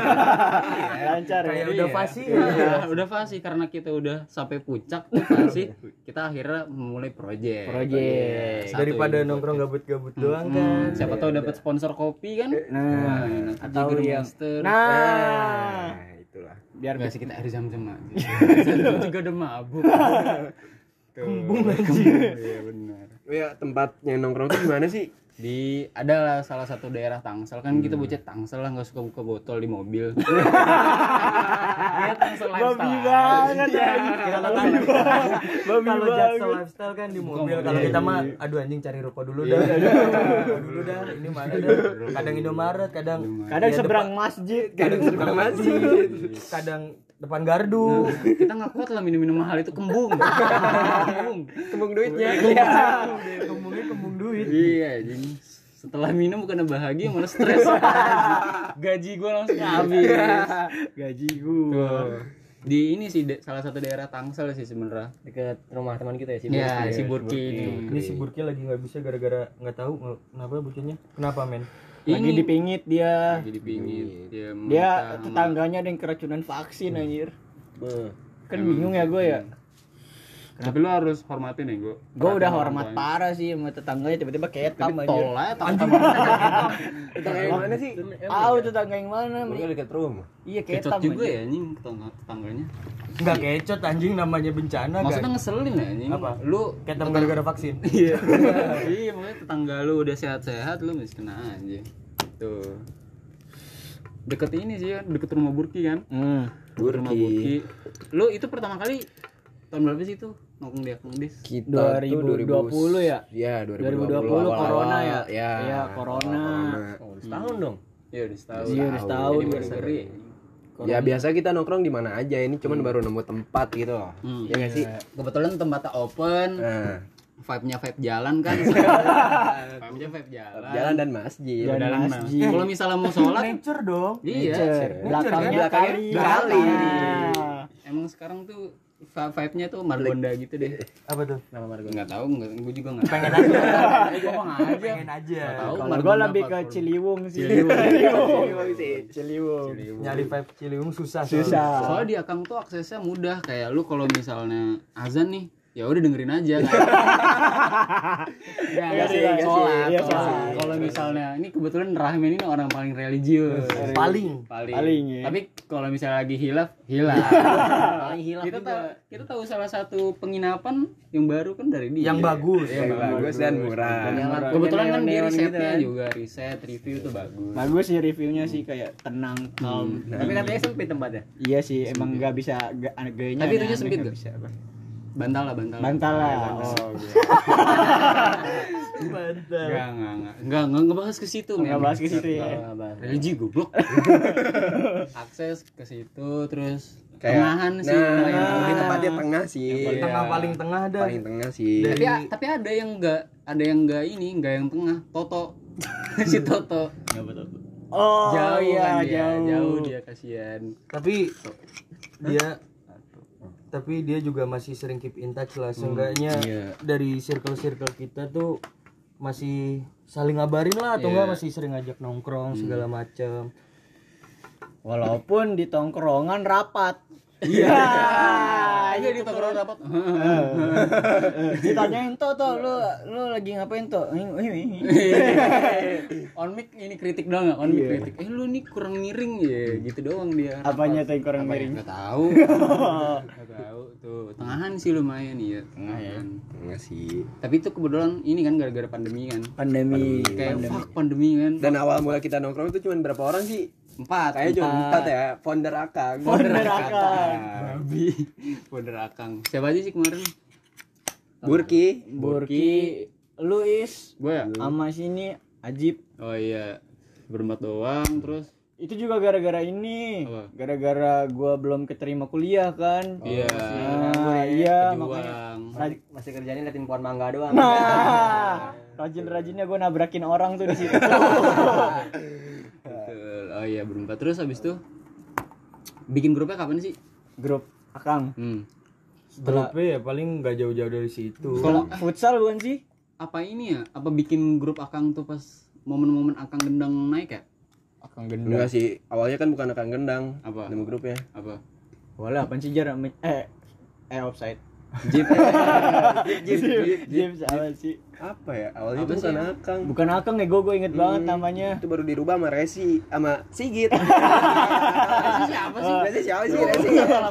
Speaker 2: lancar ya
Speaker 3: Kayak udah fasih.
Speaker 1: Iya, udah fasih karena kita udah sampai puncak fasih. Kita akhirnya memulai project.
Speaker 2: Project.
Speaker 1: Satu
Speaker 3: Daripada
Speaker 1: ini
Speaker 3: nongkrong gabut-gabut doang
Speaker 1: Hmm,
Speaker 3: kan.
Speaker 1: siapa tahu dapat sponsor kopi kan?
Speaker 2: nah
Speaker 1: nanti
Speaker 2: atau
Speaker 1: Jagger
Speaker 2: yang
Speaker 1: Master.
Speaker 2: nah
Speaker 4: Nah.
Speaker 2: Biar
Speaker 1: sih kita air jam-jam aja. Jam juga udah mabuk. Kembung Iya benar.
Speaker 4: Oh ya, tempatnya nongkrong tuh gimana sih?
Speaker 1: Di adalah salah satu daerah Tangsel. Kan kita bocah Tangsel lah nggak suka buka botol di mobil. Iya Tangsel
Speaker 2: babi
Speaker 1: lifestyle.
Speaker 2: banget ya
Speaker 3: Kalau
Speaker 2: babi
Speaker 3: kalau Jackson lifestyle kan di mobil. kalau kita mah aduh anjing cari rokok dulu dah. Rokok dulu dah. Ini mana dah? Kadang Indomaret kadang
Speaker 2: kadang
Speaker 3: ya,
Speaker 2: seberang masjid
Speaker 3: kadang seberang masjid. Kadang depan gardu.
Speaker 1: Kita nggak kuat lah minum-minum mahal itu kembung. Kembung.
Speaker 4: Kembung duitnya.
Speaker 3: kembungnya kembung duit.
Speaker 1: Iya jadi setelah minum bukan bahagia malah stres. Gaji gue langsung habis.
Speaker 2: Gaji gua.
Speaker 1: Tuh. di ini sih de- salah satu daerah Tangsel sih sebenarnya.
Speaker 3: Dekat rumah teman kita ya si
Speaker 1: ya
Speaker 3: Burki.
Speaker 1: si Burki ini
Speaker 3: ini si Burki lagi nggak bisa gara-gara nggak tahu nggak- kenapa bocahnya kenapa men
Speaker 2: lagi dipingit dia.
Speaker 1: Lagi dipingit. Dia
Speaker 2: dia tetangganya ada yang keracunan vaksin anjir.
Speaker 3: Beuh.
Speaker 2: kan bingung ya gue ya
Speaker 1: tapi lu harus hormatin ya gue
Speaker 2: gue udah hormat parah sih sama tetangganya tiba-tiba ketam anjir
Speaker 1: tol aja tang
Speaker 4: Tetangga yang mana sih?
Speaker 2: tahu tetangga yang mana
Speaker 3: Burki dekat rumah.
Speaker 2: Iya
Speaker 1: kecot
Speaker 2: ketam
Speaker 1: juga
Speaker 2: anjir.
Speaker 1: ya anjing tetangga- tetangganya.
Speaker 3: Nggak kecot anjing namanya bencana
Speaker 1: maksudnya ngeselin ya anjing.
Speaker 3: Apa?
Speaker 1: lu
Speaker 3: ketam gara-gara vaksin.
Speaker 1: Iya. Iya makanya tetangga lu udah sehat-sehat lu masih kena aja. Tuh deket ini sih kan deket rumah Burki kan?
Speaker 2: Hmm.
Speaker 1: Rumah Burki. Lu itu pertama kali tahun berapa sih tuh nongkrong di Akang Des
Speaker 4: Kita
Speaker 2: 2020
Speaker 4: tuh
Speaker 2: ya?
Speaker 4: Iya, 2020.
Speaker 2: 2020
Speaker 4: awal-awal.
Speaker 2: corona ya?
Speaker 4: Iya.
Speaker 2: Iya, corona.
Speaker 3: oh, setahun dong
Speaker 1: ya udah setahun
Speaker 2: Iya, udah setahun.
Speaker 1: anniversary
Speaker 4: Ya biasa kita nongkrong di mana aja, ini cuman baru nemu tempat gitu loh.
Speaker 1: Hmm.
Speaker 4: Ya nggak sih?
Speaker 1: kebetulan tempatnya open
Speaker 4: Nah,
Speaker 1: vibe-nya vibe jalan kan vibe-nya vibe jalan
Speaker 4: jalan dan masjid.
Speaker 2: Dan
Speaker 1: Jalan
Speaker 2: masjid.
Speaker 1: kalau misalnya mau sholat
Speaker 3: nature dong
Speaker 1: iya
Speaker 2: Nature. belakangnya
Speaker 4: Belakangnya
Speaker 2: kali
Speaker 4: kali.
Speaker 1: Emang sekarang tuh vibe-nya tuh Margonda gitu deh.
Speaker 3: Apa tuh?
Speaker 1: Nama Margonda. Nggak tahu nggak gue juga nggak
Speaker 3: pengen aja.
Speaker 1: Ngomong aja.
Speaker 3: Pengen aja.
Speaker 1: Tahu
Speaker 2: kalau
Speaker 1: Margonda
Speaker 2: gue lebih ke Ciliwung sih.
Speaker 1: Ciliwung.
Speaker 2: Ciliwung sih. Ciliwung.
Speaker 3: Nyari vibe Ciliwung susah
Speaker 2: susah.
Speaker 1: soalnya di Akang tuh aksesnya mudah. Kayak lu kalau misalnya azan nih ya udah dengerin aja kan ya,
Speaker 2: Iya sih,
Speaker 1: sholat,
Speaker 2: iya
Speaker 1: sholat,
Speaker 2: sih, iya
Speaker 1: sholat.
Speaker 2: sih.
Speaker 1: kalau misalnya ini kebetulan Rahman ini orang paling religius.
Speaker 3: Paling.
Speaker 1: Paling,
Speaker 2: Paling, ya.
Speaker 1: tapi kalau misalnya lagi hilaf hilaf.
Speaker 3: Paling hilang
Speaker 1: kita tahu kita tahu salah satu penginapan yang baru kan dari dia.
Speaker 3: Yang bagus.
Speaker 4: Yang bagus dan murah.
Speaker 1: kebetulan kan dia
Speaker 2: Neon-neon gitu
Speaker 1: risetnya
Speaker 2: kan.
Speaker 1: juga riset review tuh bagus.
Speaker 2: Bagus sih reviewnya sih kayak tenang calm.
Speaker 3: Tapi katanya sempit tempatnya.
Speaker 2: Iya sih emang nggak bisa gayanya
Speaker 1: Tapi
Speaker 2: aneh-aneh
Speaker 1: sempit
Speaker 2: nggak
Speaker 1: nggak?
Speaker 2: bisa apa.
Speaker 1: Bantal lah bantal
Speaker 2: bantal lah
Speaker 1: bantal.
Speaker 2: oh gitu.
Speaker 3: mantap
Speaker 1: Enggak, enggak, enggak. Enggak, enggak ngebahas ke situ,
Speaker 2: nggak
Speaker 1: men.
Speaker 2: bahas ke situ ya
Speaker 1: Religi goblok. Akses ke situ terus
Speaker 4: Kayak
Speaker 1: tengahan sih.
Speaker 4: Nah, ini tempatnya tengah sih.
Speaker 3: Paling
Speaker 1: Iya.
Speaker 3: tengah paling tengah dah
Speaker 4: Paling tengah sih.
Speaker 1: Tapi tapi ada yang enggak ada yang enggak ini, enggak yang tengah. Toto. si Toto.
Speaker 2: oh
Speaker 1: jauh
Speaker 2: iya
Speaker 1: kan dia,
Speaker 2: jauh
Speaker 1: jauh dia kasihan.
Speaker 3: tapi dia tapi dia juga masih sering keep in touch lah. Seenggaknya
Speaker 4: Iya.
Speaker 3: dari circle circle kita tuh masih saling ngabarin lah atau
Speaker 1: Iya.
Speaker 3: enggak masih sering ngajak nongkrong segala macam
Speaker 2: walaupun di tongkrongan rapat
Speaker 1: Iya. Iya di tongkrong rapat.
Speaker 2: ditanyain tuh tuh lu lu lagi ngapain tuh
Speaker 1: on mic ini kritik doang nggak? On mic kritik. Eh lu nih kurang miring ya, gitu doang dia.
Speaker 2: apanya tuh yang kurang miring
Speaker 1: Enggak tahu. Enggak tahu tuh. Tengahan sih lumayan iya, tengahan.
Speaker 4: Tengah sih.
Speaker 1: Tapi itu kebetulan ini kan gara-gara pandemi kan.
Speaker 2: pandemi
Speaker 1: Kayak fuck pandemi kan.
Speaker 4: Dan awal mula kita nongkrong itu cuma berapa orang sih?
Speaker 1: Empat.
Speaker 4: Kayaknya cuma empat ya. Founder Akang.
Speaker 2: Founder Akang.
Speaker 1: Babi. Founder Akang. Siapa aja sih kemarin?
Speaker 4: Burki.
Speaker 2: Burki Luis
Speaker 1: Gue ya?
Speaker 2: sama sini Ajib
Speaker 1: Oh iya. Berempat doang terus
Speaker 2: itu juga gara-gara ini
Speaker 1: Apa?
Speaker 2: gara-gara gua belum keterima kuliah kan
Speaker 1: iya.
Speaker 2: nah, iya makanya
Speaker 1: Pejuang.
Speaker 3: masih kerjanya liatin pohon mangga doang
Speaker 2: nah rajin-rajinnya gua nabrakin orang tuh di situ.
Speaker 1: Oh iya berempat terus habis itu bikin grupnya kapan sih?
Speaker 2: grup Akang
Speaker 1: Hmm.
Speaker 2: Setelah
Speaker 5: Grupnya ya paling nggak jauh-jauh dari situ.
Speaker 1: Kalau
Speaker 2: futsal bukan sih?
Speaker 1: apa ini ya? Apa bikin grup Akang tuh pas momen-momen Akang gendang naik ya?
Speaker 2: Akang gendang.
Speaker 4: enggak sih awalnya kan bukan akan gendang
Speaker 1: Apa?
Speaker 4: nama grupnya
Speaker 1: Apa?
Speaker 2: Wala, apaan sih jar? Eh, eh offside.
Speaker 1: Jeep.
Speaker 2: James apa sih?
Speaker 4: apa ya awalnya
Speaker 1: Apa
Speaker 4: itu bukan
Speaker 1: ya?
Speaker 4: akang
Speaker 2: Bukan Akang ya, gue gue inget banget
Speaker 4: Hmm,
Speaker 2: namanya.
Speaker 4: itu baru dirubah sama Resi sama Sigit
Speaker 1: siapa sih?
Speaker 4: Resi siapa sih Resi
Speaker 1: Salah?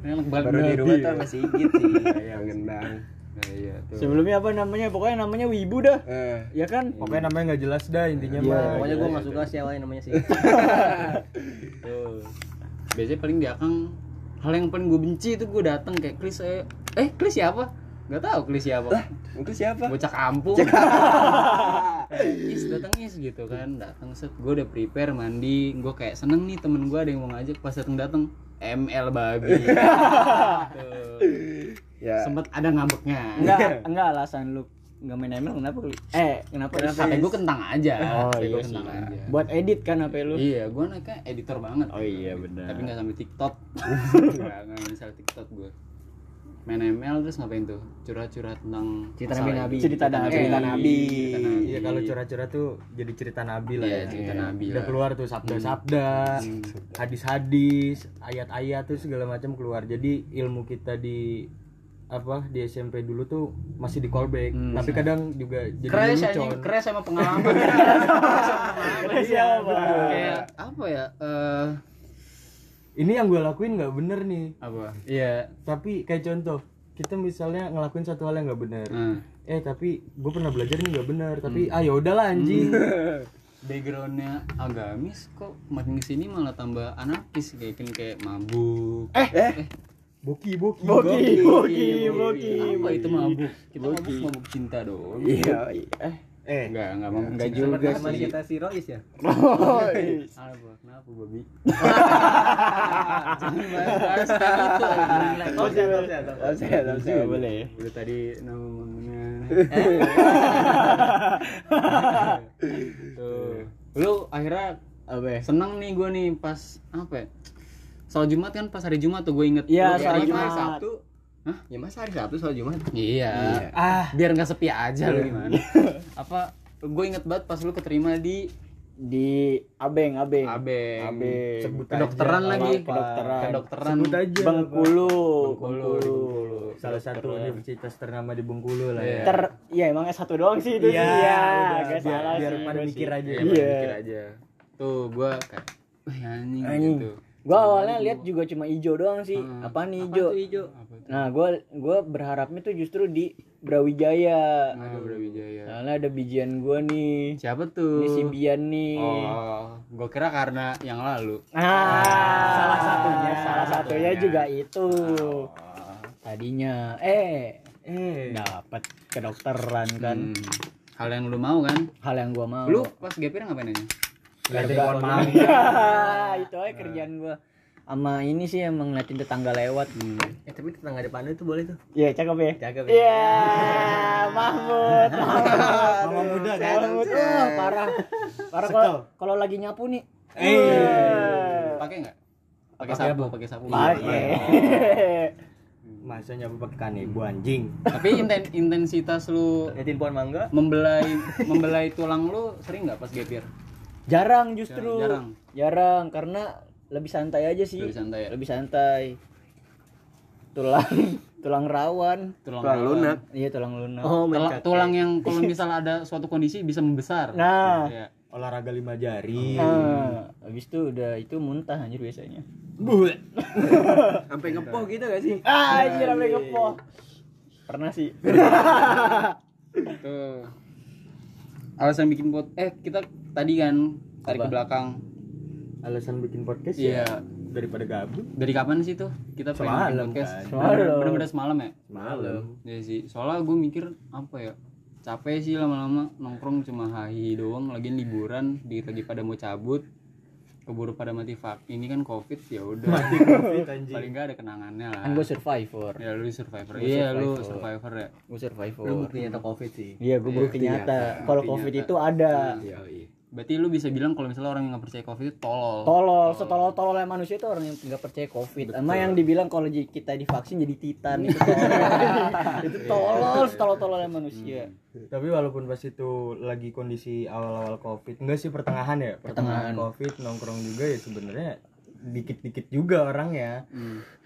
Speaker 1: Enak balik
Speaker 4: baru dirubah tuh sama Sigit sih yang gendang
Speaker 1: Nah, iya tuh.
Speaker 2: Sebelumnya apa namanya? Pokoknya namanya Wibu dah.
Speaker 4: eh
Speaker 2: Ya kan?
Speaker 5: Pokoknya namanya nggak jelas dah intinya
Speaker 2: Iya,
Speaker 5: mah.
Speaker 3: Pokoknya gue gak suka sih awalnya namanya sih.
Speaker 1: Tuh. Biasanya paling di Akang hal yang paling gue benci itu gue datang kayak Kris eh, eh Kris siapa? Gak tahu Kris siapa.
Speaker 4: itu siapa?
Speaker 1: Bocah kampung. is datang is gitu kan datang set. Gue udah prepare mandi. Gue kayak seneng nih temen gue ada yang mau ngajak. Pas datang datang ML babi. Tuh.
Speaker 4: ya.
Speaker 1: Sempet ada ngambeknya.
Speaker 2: Enggak, enggak alasan lu enggak main ML kenapa lu? Eh, kenapa?
Speaker 1: HP gue kentang aja
Speaker 2: Oh
Speaker 1: HP
Speaker 2: iya
Speaker 1: gue
Speaker 2: sih.
Speaker 1: kentang aja
Speaker 2: Buat edit kan HP lu?
Speaker 1: iya gue anaknya editor banget
Speaker 2: Oh iya benar.
Speaker 1: tapi nggak sampai TikTok nggak nggak bisa TikTok gue main ML terus ngapain tuh curhat-curhat tentang
Speaker 3: Cerita Nabi-Nabi.
Speaker 1: hidup.
Speaker 2: Cerita Nabi.
Speaker 1: cerita nabi
Speaker 4: Cerita
Speaker 1: Nabi.
Speaker 5: Iya kalau curhat-curhat tuh jadi cerita nabi lah
Speaker 1: Iya,
Speaker 5: ya.
Speaker 1: cerita nabi
Speaker 5: Udah
Speaker 1: lah.
Speaker 5: keluar tuh sabda-sabda, hadis-hadis, ayat-ayat tuh segala macam keluar. Jadi ilmu kita di apa di SMP dulu tuh masih di callback,
Speaker 1: Hmm.
Speaker 5: tapi kadang juga jadi
Speaker 1: Crash
Speaker 5: lelucon.
Speaker 1: anjing, crash sama pengalaman. Crash sama pengalaman.
Speaker 2: Crash siapa?
Speaker 1: Kayak apa ya? Eh
Speaker 5: Ini yang gue lakuin nggak bener nih,
Speaker 1: apa? Iya.
Speaker 5: tapi kayak contoh kita misalnya ngelakuin satu hal yang nggak bener,
Speaker 1: Nah,
Speaker 5: eh tapi gue pernah belajar nih nggak bener, tapi ah ya udahlah anjing.
Speaker 1: backgroundnya agamis kok makin ke sini malah tambah anarkis kayak kan kayak mabuk.
Speaker 4: eh
Speaker 5: Boki boki.
Speaker 2: Boki, boki, boki.
Speaker 1: Apa itu mabuk? Kita mabuk mabuk cinta dong.
Speaker 4: iya iya. eh
Speaker 5: Eh,
Speaker 1: Enggak, enggak mabuk
Speaker 2: Enggak
Speaker 1: cinta.
Speaker 2: juga sih.
Speaker 3: kita si Rois ya.
Speaker 1: Apa? Kenapa, babi? Jangan bahas anjing.
Speaker 3: Oh,
Speaker 4: saya, tahu saya.
Speaker 2: Nggak boleh ya.
Speaker 1: Udah tadi namanya. Tuh. Lu akhirnya
Speaker 2: Apa ya?
Speaker 1: seneng nih gue nih pas apa ya? Soal Jumat kan pas hari Jumat tuh gue inget.
Speaker 2: Iya, soal
Speaker 1: hari
Speaker 2: Jumat.
Speaker 1: Sabtu.
Speaker 4: Hah? Ya masa hari Sabtu soal Jumat?
Speaker 1: Iya.
Speaker 5: ah
Speaker 1: Biar nggak sepi aja lu gimana? apa? Gue inget banget pas lu keterima di
Speaker 2: Di Abeng, Abeng.
Speaker 1: Abeng.
Speaker 2: Abeng.
Speaker 5: Sebut
Speaker 1: Kedokteran
Speaker 2: aja,
Speaker 1: lagi.
Speaker 2: Kedokteran.
Speaker 1: Kedokteran.
Speaker 5: sebut aja.
Speaker 2: Bengkulu.
Speaker 1: Bengkulu, Bengkulu.
Speaker 5: Salah satu universitas ternama di Bengkulu lah
Speaker 1: Iya.
Speaker 5: ya.
Speaker 2: Ter, ya emang S1 doang sih itu
Speaker 5: Iya,
Speaker 2: sih. Ya,
Speaker 5: udah,
Speaker 2: gak
Speaker 5: biar-
Speaker 2: salah
Speaker 5: biar
Speaker 2: sih.
Speaker 5: pada
Speaker 2: gua
Speaker 5: mikir aja.
Speaker 1: Iya,
Speaker 2: Iya.
Speaker 1: mikir aja. Tuh gue kayak Anjing. gitu.
Speaker 2: Gua awalnya lihat juga cuma hijau doang sih.
Speaker 1: Hmm.
Speaker 2: Apaan nih hijau?
Speaker 1: Apa?
Speaker 2: Nah, gua gua berharapnya tuh justru di Brawijaya.
Speaker 1: Aduh, Brawijaya.
Speaker 2: Soalnya ada bijian gua nih.
Speaker 1: Siapa tuh?
Speaker 2: Ini si Bian nih.
Speaker 1: Oh, gue kira karena yang lalu.
Speaker 2: Ah, salah satunya, salah satunya
Speaker 1: satunya.
Speaker 2: juga itu. Tadinya eh
Speaker 5: Eh,
Speaker 2: dapat kedokteran kan.
Speaker 1: Hmm. Hal yang lu mau kan?
Speaker 2: Hal yang gua mau.
Speaker 1: Lu pas gapir ngapain aja?
Speaker 5: Ada pohon mangga.
Speaker 2: Ya, itu aja kerjaan gua. Sama ini sih emang ngeliatin tetangga lewat.
Speaker 1: Hmm.
Speaker 3: Eh tapi tetangga depan itu boleh tuh.
Speaker 2: Iya, cakep ya.
Speaker 3: Cakep ya.
Speaker 2: Iya, Mahmud. Mahmud.
Speaker 5: Mama muda kan?
Speaker 2: Mahmud, wah, parah. Parah kalau kalau lagi nyapu nih.
Speaker 5: Eh.
Speaker 1: Pakai nggak? Pakai
Speaker 5: Pakai
Speaker 1: sapu, pakai sapu.
Speaker 2: Pakai.
Speaker 5: Masa nyapu pakai kanebo anjing.
Speaker 1: Tapi inten intensitas lu
Speaker 3: Liatin pohon mangga.
Speaker 1: membelai membelai tulang lu sering nggak pas gapir?
Speaker 2: Jarang justru.
Speaker 1: Jarang.
Speaker 2: Jarang karena lebih santai aja sih.
Speaker 1: Lebih santai ya?
Speaker 2: Lebih santai. Tulang tulang rawan.
Speaker 1: Tulang,
Speaker 4: Tulang
Speaker 1: rawan.
Speaker 4: lunak.
Speaker 2: Iya, tulang lunak.
Speaker 3: Oh,
Speaker 1: Tulang, tulang yang kalau misal ada suatu kondisi bisa membesar.
Speaker 2: Nah,
Speaker 1: Iya.
Speaker 5: Olahraga lima jari.
Speaker 2: nah, habis itu udah itu muntah anjir biasanya.
Speaker 4: Sampai ngepoh gitu gak sih?
Speaker 2: Ah, anjir sampai ngepoh. Pernah sih.
Speaker 1: Tuh. Alasan bikin pot eh kita tadi kan tarik ke
Speaker 2: Apa?
Speaker 1: belakang.
Speaker 5: Alasan bikin podcast
Speaker 1: Iya.
Speaker 5: ya daripada gabut.
Speaker 1: Dari kapan sih tuh kita pengen bikin
Speaker 5: Semalam,
Speaker 1: podcast?
Speaker 5: kan.
Speaker 2: Semalam.
Speaker 1: Bener-bener semalam ya?
Speaker 5: Malam.
Speaker 1: Iya sih. Soalnya gue mikir apa ya? Capek sih lama-lama nongkrong cuma hahi doang lagi liburan di lagi pada mau cabut keburu pada mati vak ini kan covid ya udah
Speaker 5: Covid anjing.
Speaker 1: paling nggak ada kenangannya lah
Speaker 2: Kan gue survivor.
Speaker 1: ya lu survivor iya lu
Speaker 5: survivor.
Speaker 1: survivor ya
Speaker 2: Gue survivor.
Speaker 3: Lu bukti nyata covid sih.
Speaker 2: Iya, gue bukti
Speaker 1: Bukti
Speaker 2: nyata.
Speaker 1: nyata,
Speaker 2: Kalau covid itu ada.
Speaker 4: Iya, iya.
Speaker 1: Berarti lu bisa bilang kalau misalnya orang yang nggak percaya covid itu tolol.
Speaker 2: tolol setolol tololnya manusia itu orang yang nggak percaya covid. Sama yang dibilang kalau kita divaksin jadi titan itu tolol. Itu tolol setolol tololnya manusia
Speaker 5: Tapi walaupun pas itu lagi kondisi awal-awal covid, enggak sih pertengahan ya, pertengahan, covid nongkrong juga ya sebenarnya dikit-dikit juga orang ya.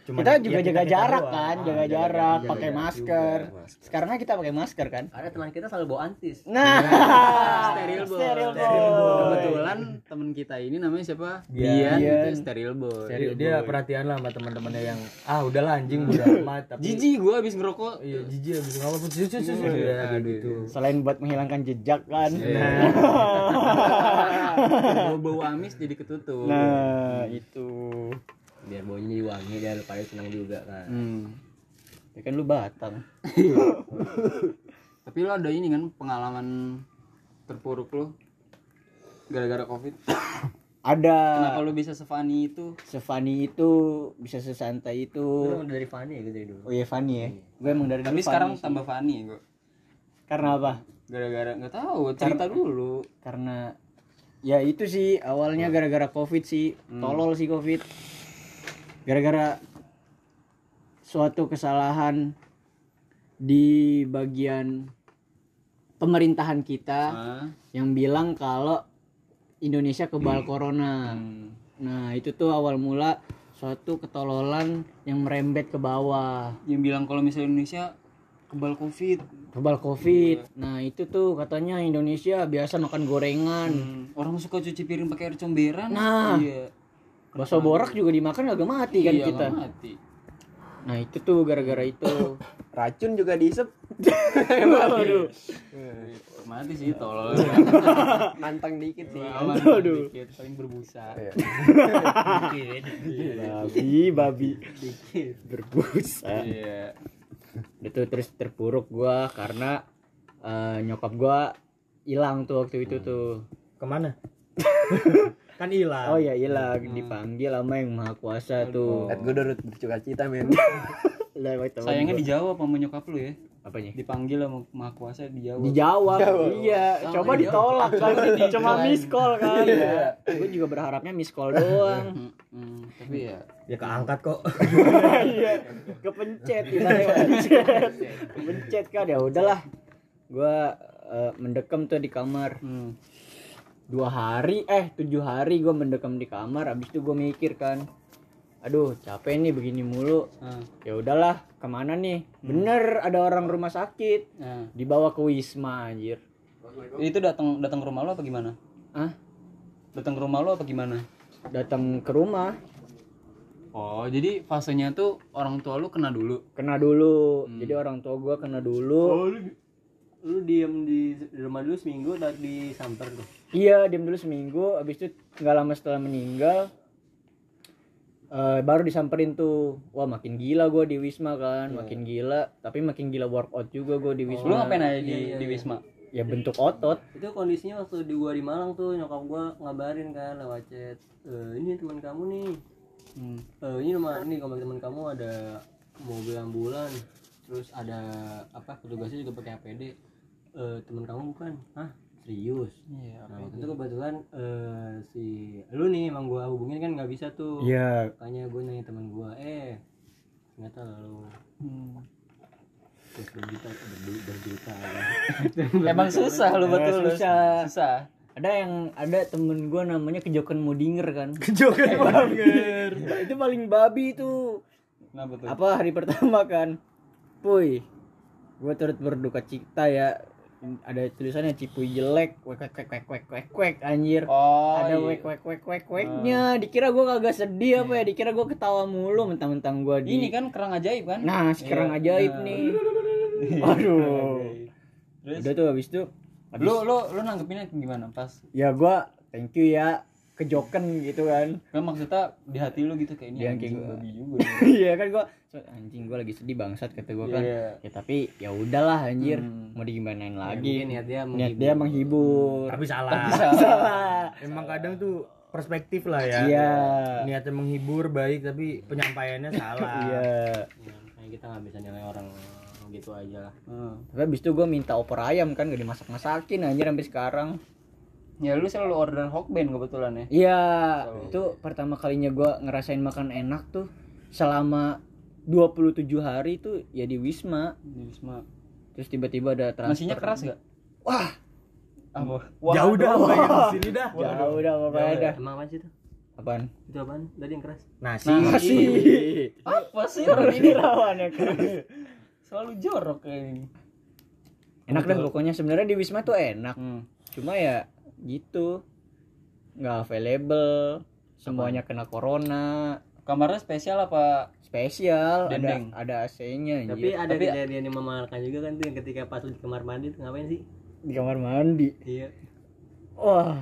Speaker 5: Cuma
Speaker 2: kita
Speaker 5: ya
Speaker 2: juga jaga jarak
Speaker 5: doang.
Speaker 2: kan
Speaker 5: Ah,
Speaker 2: jaga jarak
Speaker 5: jaga
Speaker 2: pakai
Speaker 5: jarak
Speaker 2: masker
Speaker 5: juga.
Speaker 2: sekarang kan kita pakai masker kan
Speaker 3: Ada teman kita selalu bawa antis.
Speaker 2: nah
Speaker 1: steril boy.
Speaker 2: steril
Speaker 1: Steril
Speaker 2: boy.
Speaker 1: Kebetulan temen kita ini namanya siapa?
Speaker 5: Bian.
Speaker 1: Bian,
Speaker 2: Bian.
Speaker 1: itu steril boy.
Speaker 5: Dia, dia perhatian lah sama teman-temannya yang ah udahlah anjing udah amat tapi
Speaker 1: Jijik gua habis ngerokok.
Speaker 5: iya jijik abis ngapa pun cucu cucu
Speaker 1: Iya,
Speaker 5: ya gitu
Speaker 2: selain buat menghilangkan jejak kan
Speaker 1: Bau-bau amis jadi ketutup.
Speaker 2: nah itu
Speaker 3: Biar baunya jadi wangi dia pada senang juga kan.
Speaker 2: hmm. ya kan lu batang
Speaker 1: Tapi lo ada ini kan pengalaman terpuruk lo gara-gara covid.
Speaker 2: ada
Speaker 1: Kenapa lo bisa sefani itu?
Speaker 2: Sefani itu bisa sesantai itu
Speaker 3: Lu dari Fanny ya gitu dari dulu.
Speaker 2: oh iya Fani ya gue emang dari
Speaker 1: Tapi
Speaker 2: dulu
Speaker 1: sekarang
Speaker 2: funny sih.
Speaker 1: tambah fani gua.
Speaker 2: karena apa
Speaker 1: Gara-gara nggak tahu, cerita dulu.
Speaker 2: karena ya itu sih awalnya gara-gara covid sih tolol sih covid gara-gara suatu kesalahan di bagian pemerintahan kita
Speaker 1: Ah,
Speaker 2: yang bilang kalau Indonesia kebal corona nah itu tuh awal mula suatu ketololan yang merembet ke bawah
Speaker 1: yang bilang kalau misalnya Indonesia kebal covid.
Speaker 2: kebal covid nah itu tuh katanya Indonesia biasa makan gorengan
Speaker 1: Hmm, Orang suka cuci piring pakai air comberan.
Speaker 2: Nah.
Speaker 1: iya.
Speaker 2: Bakso borak juga dimakan agak mati kan
Speaker 1: Iya,
Speaker 2: kita
Speaker 1: mati.
Speaker 2: nah itu tuh gara-gara itu
Speaker 4: Racun juga diisep
Speaker 2: Waduh.
Speaker 1: Mati sih tolol.
Speaker 4: nantang dikit sih.
Speaker 1: Aduh. Dikit, paling berbusa.
Speaker 2: babi babi berbusa
Speaker 1: Iya.
Speaker 2: itu terus terpuruk gua karena eh, nyokap gua hilang tuh waktu itu tuh
Speaker 5: ke mana kan hilang.
Speaker 2: Oh ya hilang. Dipanggil sama yang maha kuasa tuh.
Speaker 4: At gue udah bersuka cita men.
Speaker 1: Sayangnya
Speaker 2: gua.
Speaker 1: dijawab sama nyokap lu ya.
Speaker 2: apanya?
Speaker 1: Dipanggil sama maha kuasa dijawab.
Speaker 2: dijawab. Iya.
Speaker 1: Sama
Speaker 2: coba ditolak kan.
Speaker 1: Di-
Speaker 2: cuma
Speaker 1: di-
Speaker 2: miss call kan. Gue juga berharapnya miss call doang.
Speaker 1: Hmm, hmm, tapi ya.
Speaker 5: Ya keangkat kok.
Speaker 2: Iya. Kepencet kita kepencet kepencet kan. Ya udahlah. Gua eh, mendekam tuh di kamar.
Speaker 1: Hmm.
Speaker 2: Dua hari? Eh tujuh hari gua mendekam di kamar abis itu gua mikir kan aduh capek nih begini mulu.
Speaker 1: Ah,
Speaker 2: ya udahlah ke mana nih? Bener ada orang rumah sakit.
Speaker 1: Ah.
Speaker 2: dibawa ke wisma anjir.
Speaker 1: Itu datang datang ke rumah lu apa gimana?
Speaker 2: ah
Speaker 1: Datang ke rumah lu apa gimana?
Speaker 2: datang ke rumah.
Speaker 1: Oh, jadi fasenya tuh orang tua lu kena dulu.
Speaker 2: kena dulu. Jadi orang tua gua kena dulu.
Speaker 3: Lu, lu diem di, di rumah dulu seminggu dan disamper tuh.
Speaker 2: Iya, diam dulu seminggu. Habis itu nggak lama setelah meninggal, eh, baru disamperin tuh. Wah, makin gila gue di Wisma kan, makin gila. Tapi makin gila workout juga gue di
Speaker 1: Lu
Speaker 2: Wisma.
Speaker 1: ngapain aja di,
Speaker 3: iya, iya,
Speaker 1: di
Speaker 3: iya.
Speaker 1: Wisma?
Speaker 2: Ya bentuk otot.
Speaker 3: Itu kondisinya waktu di gua di Malang tuh nyokap gua ngabarin kan lewat chat. "Eh, ini teman kamu nih.
Speaker 1: Hmm.
Speaker 3: Eh, ini rumah ini komplek teman kamu ada mobil ambulan. Terus ada apa petugasnya juga pakai APD. Eh, teman kamu bukan? Hah? Serius?
Speaker 1: Iya.
Speaker 3: Nah, itu kebetulan eh, si lu nih emang gua hubungin kan nggak bisa tuh.
Speaker 2: Iya.
Speaker 3: Makanya gue nanya teman gua, eh ternyata lu
Speaker 1: Hmm.
Speaker 3: terus berjuta berjuta kan.
Speaker 1: Emang susah lu
Speaker 2: Emang
Speaker 1: betul lu.
Speaker 2: susah.
Speaker 1: Susah.
Speaker 2: Ada yang ada temen gue namanya kejokan mudinger kan.
Speaker 5: kejokan banget
Speaker 2: itu paling babi tuh.
Speaker 1: Kenapa tuh?
Speaker 2: Apa hari pertama kan? Puy, gue turut berduka cita ya. Ada tulisannya cipuy jelek, wek wek wek wek wek wek wek anjir.
Speaker 1: Oh,
Speaker 2: ada
Speaker 1: iya.
Speaker 2: wek wek wek wek weknya dikira gue kagak sedih apa ya dikira gue ketawa mulu mentang-mentang gue di
Speaker 1: Ini kan kerang ajaib kan?
Speaker 2: nah sekarang
Speaker 1: Iya.
Speaker 2: ajaib
Speaker 1: Nah.
Speaker 2: nih waduh
Speaker 1: Terus
Speaker 2: udah tuh habis itu habis,
Speaker 1: lu lu lu nanggepinnya gimana pas?
Speaker 2: ya gue thank you ya kejoken gitu kan
Speaker 1: Kan maksudnya di hati lu gitu kayak ini anjing
Speaker 2: kayak-
Speaker 1: babi juga.
Speaker 2: iya kan gue anjing gue lagi sedih bangsat kata gue kan.
Speaker 1: Iya.
Speaker 2: ya tapi ya udahlah anjir.
Speaker 1: Hmm.
Speaker 2: mau digimanain lagi?
Speaker 3: mungkin niat dia
Speaker 2: niat dia menghibur.
Speaker 5: Tapi salah.
Speaker 2: Salah.
Speaker 5: Emang kadang tuh perspektif lah ya.
Speaker 2: Iya.
Speaker 5: Niatnya menghibur baik tapi penyampaiannya salah.
Speaker 2: Iya.
Speaker 3: Ya, makanya kita nggak bisa nilai orang gitu aja lah.
Speaker 1: Hmm.
Speaker 2: Tapi abis itu gue minta opor ayam kan gak dimasak-masakin anjir sampai sekarang.
Speaker 1: Ya lu selalu order Hokben kebetulan ya.
Speaker 2: Iya, itu pertama kalinya gua ngerasain makan enak tuh selama 27 hari tuh ya di Wisma.
Speaker 1: Di Wisma.
Speaker 2: Terus tiba-tiba ada transfer.
Speaker 1: Nasinya keras gak?
Speaker 2: Wah,
Speaker 1: Apa?
Speaker 5: Jauh dah pokoknya di sini dah.
Speaker 2: jauh dah pokoknya dah.
Speaker 3: Emang apa sih itu?
Speaker 2: Apaan?
Speaker 3: Itu apaan? Tadi yang keras.
Speaker 5: Nasi.
Speaker 2: Nasi.
Speaker 1: Apa sih
Speaker 2: Orang ini rawan ya kan.
Speaker 1: Selalu jorok kayak ini.
Speaker 2: Enak dah pokoknya sebenarnya di Wisma tuh enak.
Speaker 1: Hmm.
Speaker 2: Cuma ya gitu. nggak available. Semuanya kena corona.
Speaker 1: Kamarnya spesial apa?
Speaker 2: Spesial ada
Speaker 1: Dendeng.
Speaker 2: ada AC-nya
Speaker 3: Tapi ada
Speaker 1: Tapi-
Speaker 3: kejadian yang memalukan juga kan tuh yang ketika pas di kamar mandi tuh ngapain sih?
Speaker 2: di kamar mandi.
Speaker 3: Iya.
Speaker 2: Wah.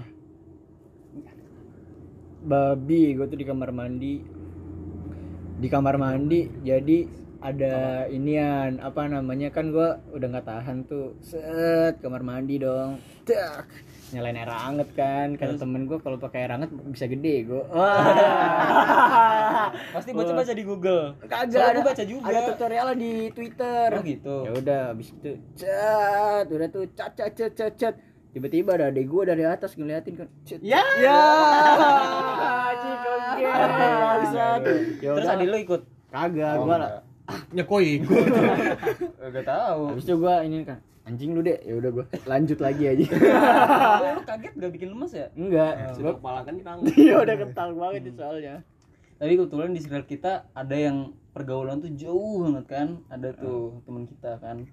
Speaker 2: Babi, gue tuh di kamar mandi. Di kamar mandi, jadi ada inian apa namanya kan gue udah nggak tahan tuh set kamar mandi dong tak nyalain air hangat kan kata temen gue kalau pakai air hangat bisa gede gue wah
Speaker 1: Pasti baca-baca di Google.
Speaker 2: kagak
Speaker 1: Soalnya
Speaker 2: ada
Speaker 1: gua baca juga.
Speaker 2: ada tutorialnya di Twitter
Speaker 1: Oh gitu.
Speaker 2: ya udah habis itu cat udah tuh cat cat cat cat cat tiba-tiba ada adek gue dari atas ngeliatin kan.
Speaker 1: Ya.
Speaker 2: ya ya
Speaker 1: Terus
Speaker 2: udah
Speaker 1: adik lu ikut?
Speaker 2: kagak
Speaker 1: Oh,
Speaker 2: gua lah
Speaker 5: Nyekoi.
Speaker 1: Gak tahu.
Speaker 2: habis itu gua ini kan anjing lu deh ya udah gua lanjut lagi aja
Speaker 1: Lu lu kaget gak bikin lemes ya?
Speaker 2: enggak
Speaker 3: Sudah kepala kan kang.
Speaker 2: dia udah kental banget itu soalnya
Speaker 1: Tapi kebetulan di circle kita ada yang pergaulan tuh jauh banget kan. Ada tuh teman kita kan.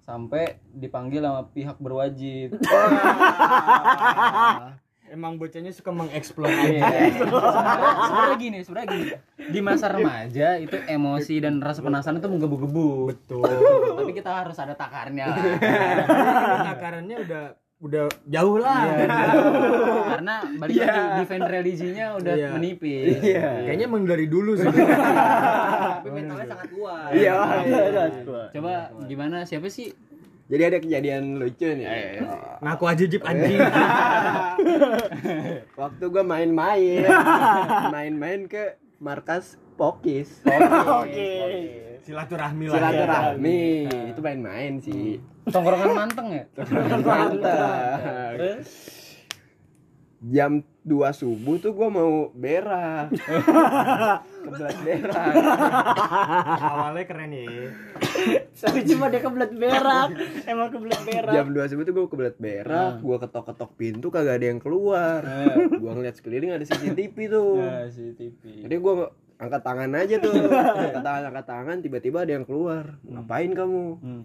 Speaker 1: Sampai dipanggil sama pihak berwajib.
Speaker 5: Emang bocahnya suka mengeksplor
Speaker 1: Iya.
Speaker 5: aja.
Speaker 1: sebenarnya gini, sebenarnya gini. Di masa remaja itu emosi dan rasa penasaran itu menggebu-gebu.
Speaker 5: Betul.
Speaker 1: Tapi kita harus ada takarnya lah.
Speaker 5: Takarannya udah udah jauh lah.
Speaker 1: Karena balik lagi defend religinya udah
Speaker 5: Iya.
Speaker 1: menipis.
Speaker 5: Kayaknya emang dari dulu sih.
Speaker 3: Tapi mentalnya sangat kuat.
Speaker 2: iya
Speaker 1: Coba gimana siapa sih?
Speaker 4: Jadi ada kejadian lucu nih.
Speaker 5: Ngaku aja Jip anjing.
Speaker 4: Waktu gua main-main, main-main ke markas Pokis.
Speaker 2: oke
Speaker 5: Silaturahmi lah. ya.
Speaker 4: Silaturahmi. Itu main-main sih.
Speaker 1: Tongkrongan manteng ya?
Speaker 4: Mantap. Jam 2 subuh tuh gua mau berak. Kebelet berak.
Speaker 5: Awalnya keren ya.
Speaker 2: tapi cuma dia kebelet berak emang kebelet berak
Speaker 4: Jam 2 subuh tuh gua kebelet berak, gua ketok-ketok pintu kagak ada yang keluar. Gua ngeliat sekeliling ada CCTV tuh.
Speaker 1: Nah, si TV.
Speaker 4: Jadi gua angkat tangan aja tuh. Angkat tangan, angkat tangan, tiba-tiba ada yang keluar. Ngapain kamu?
Speaker 1: Hmm.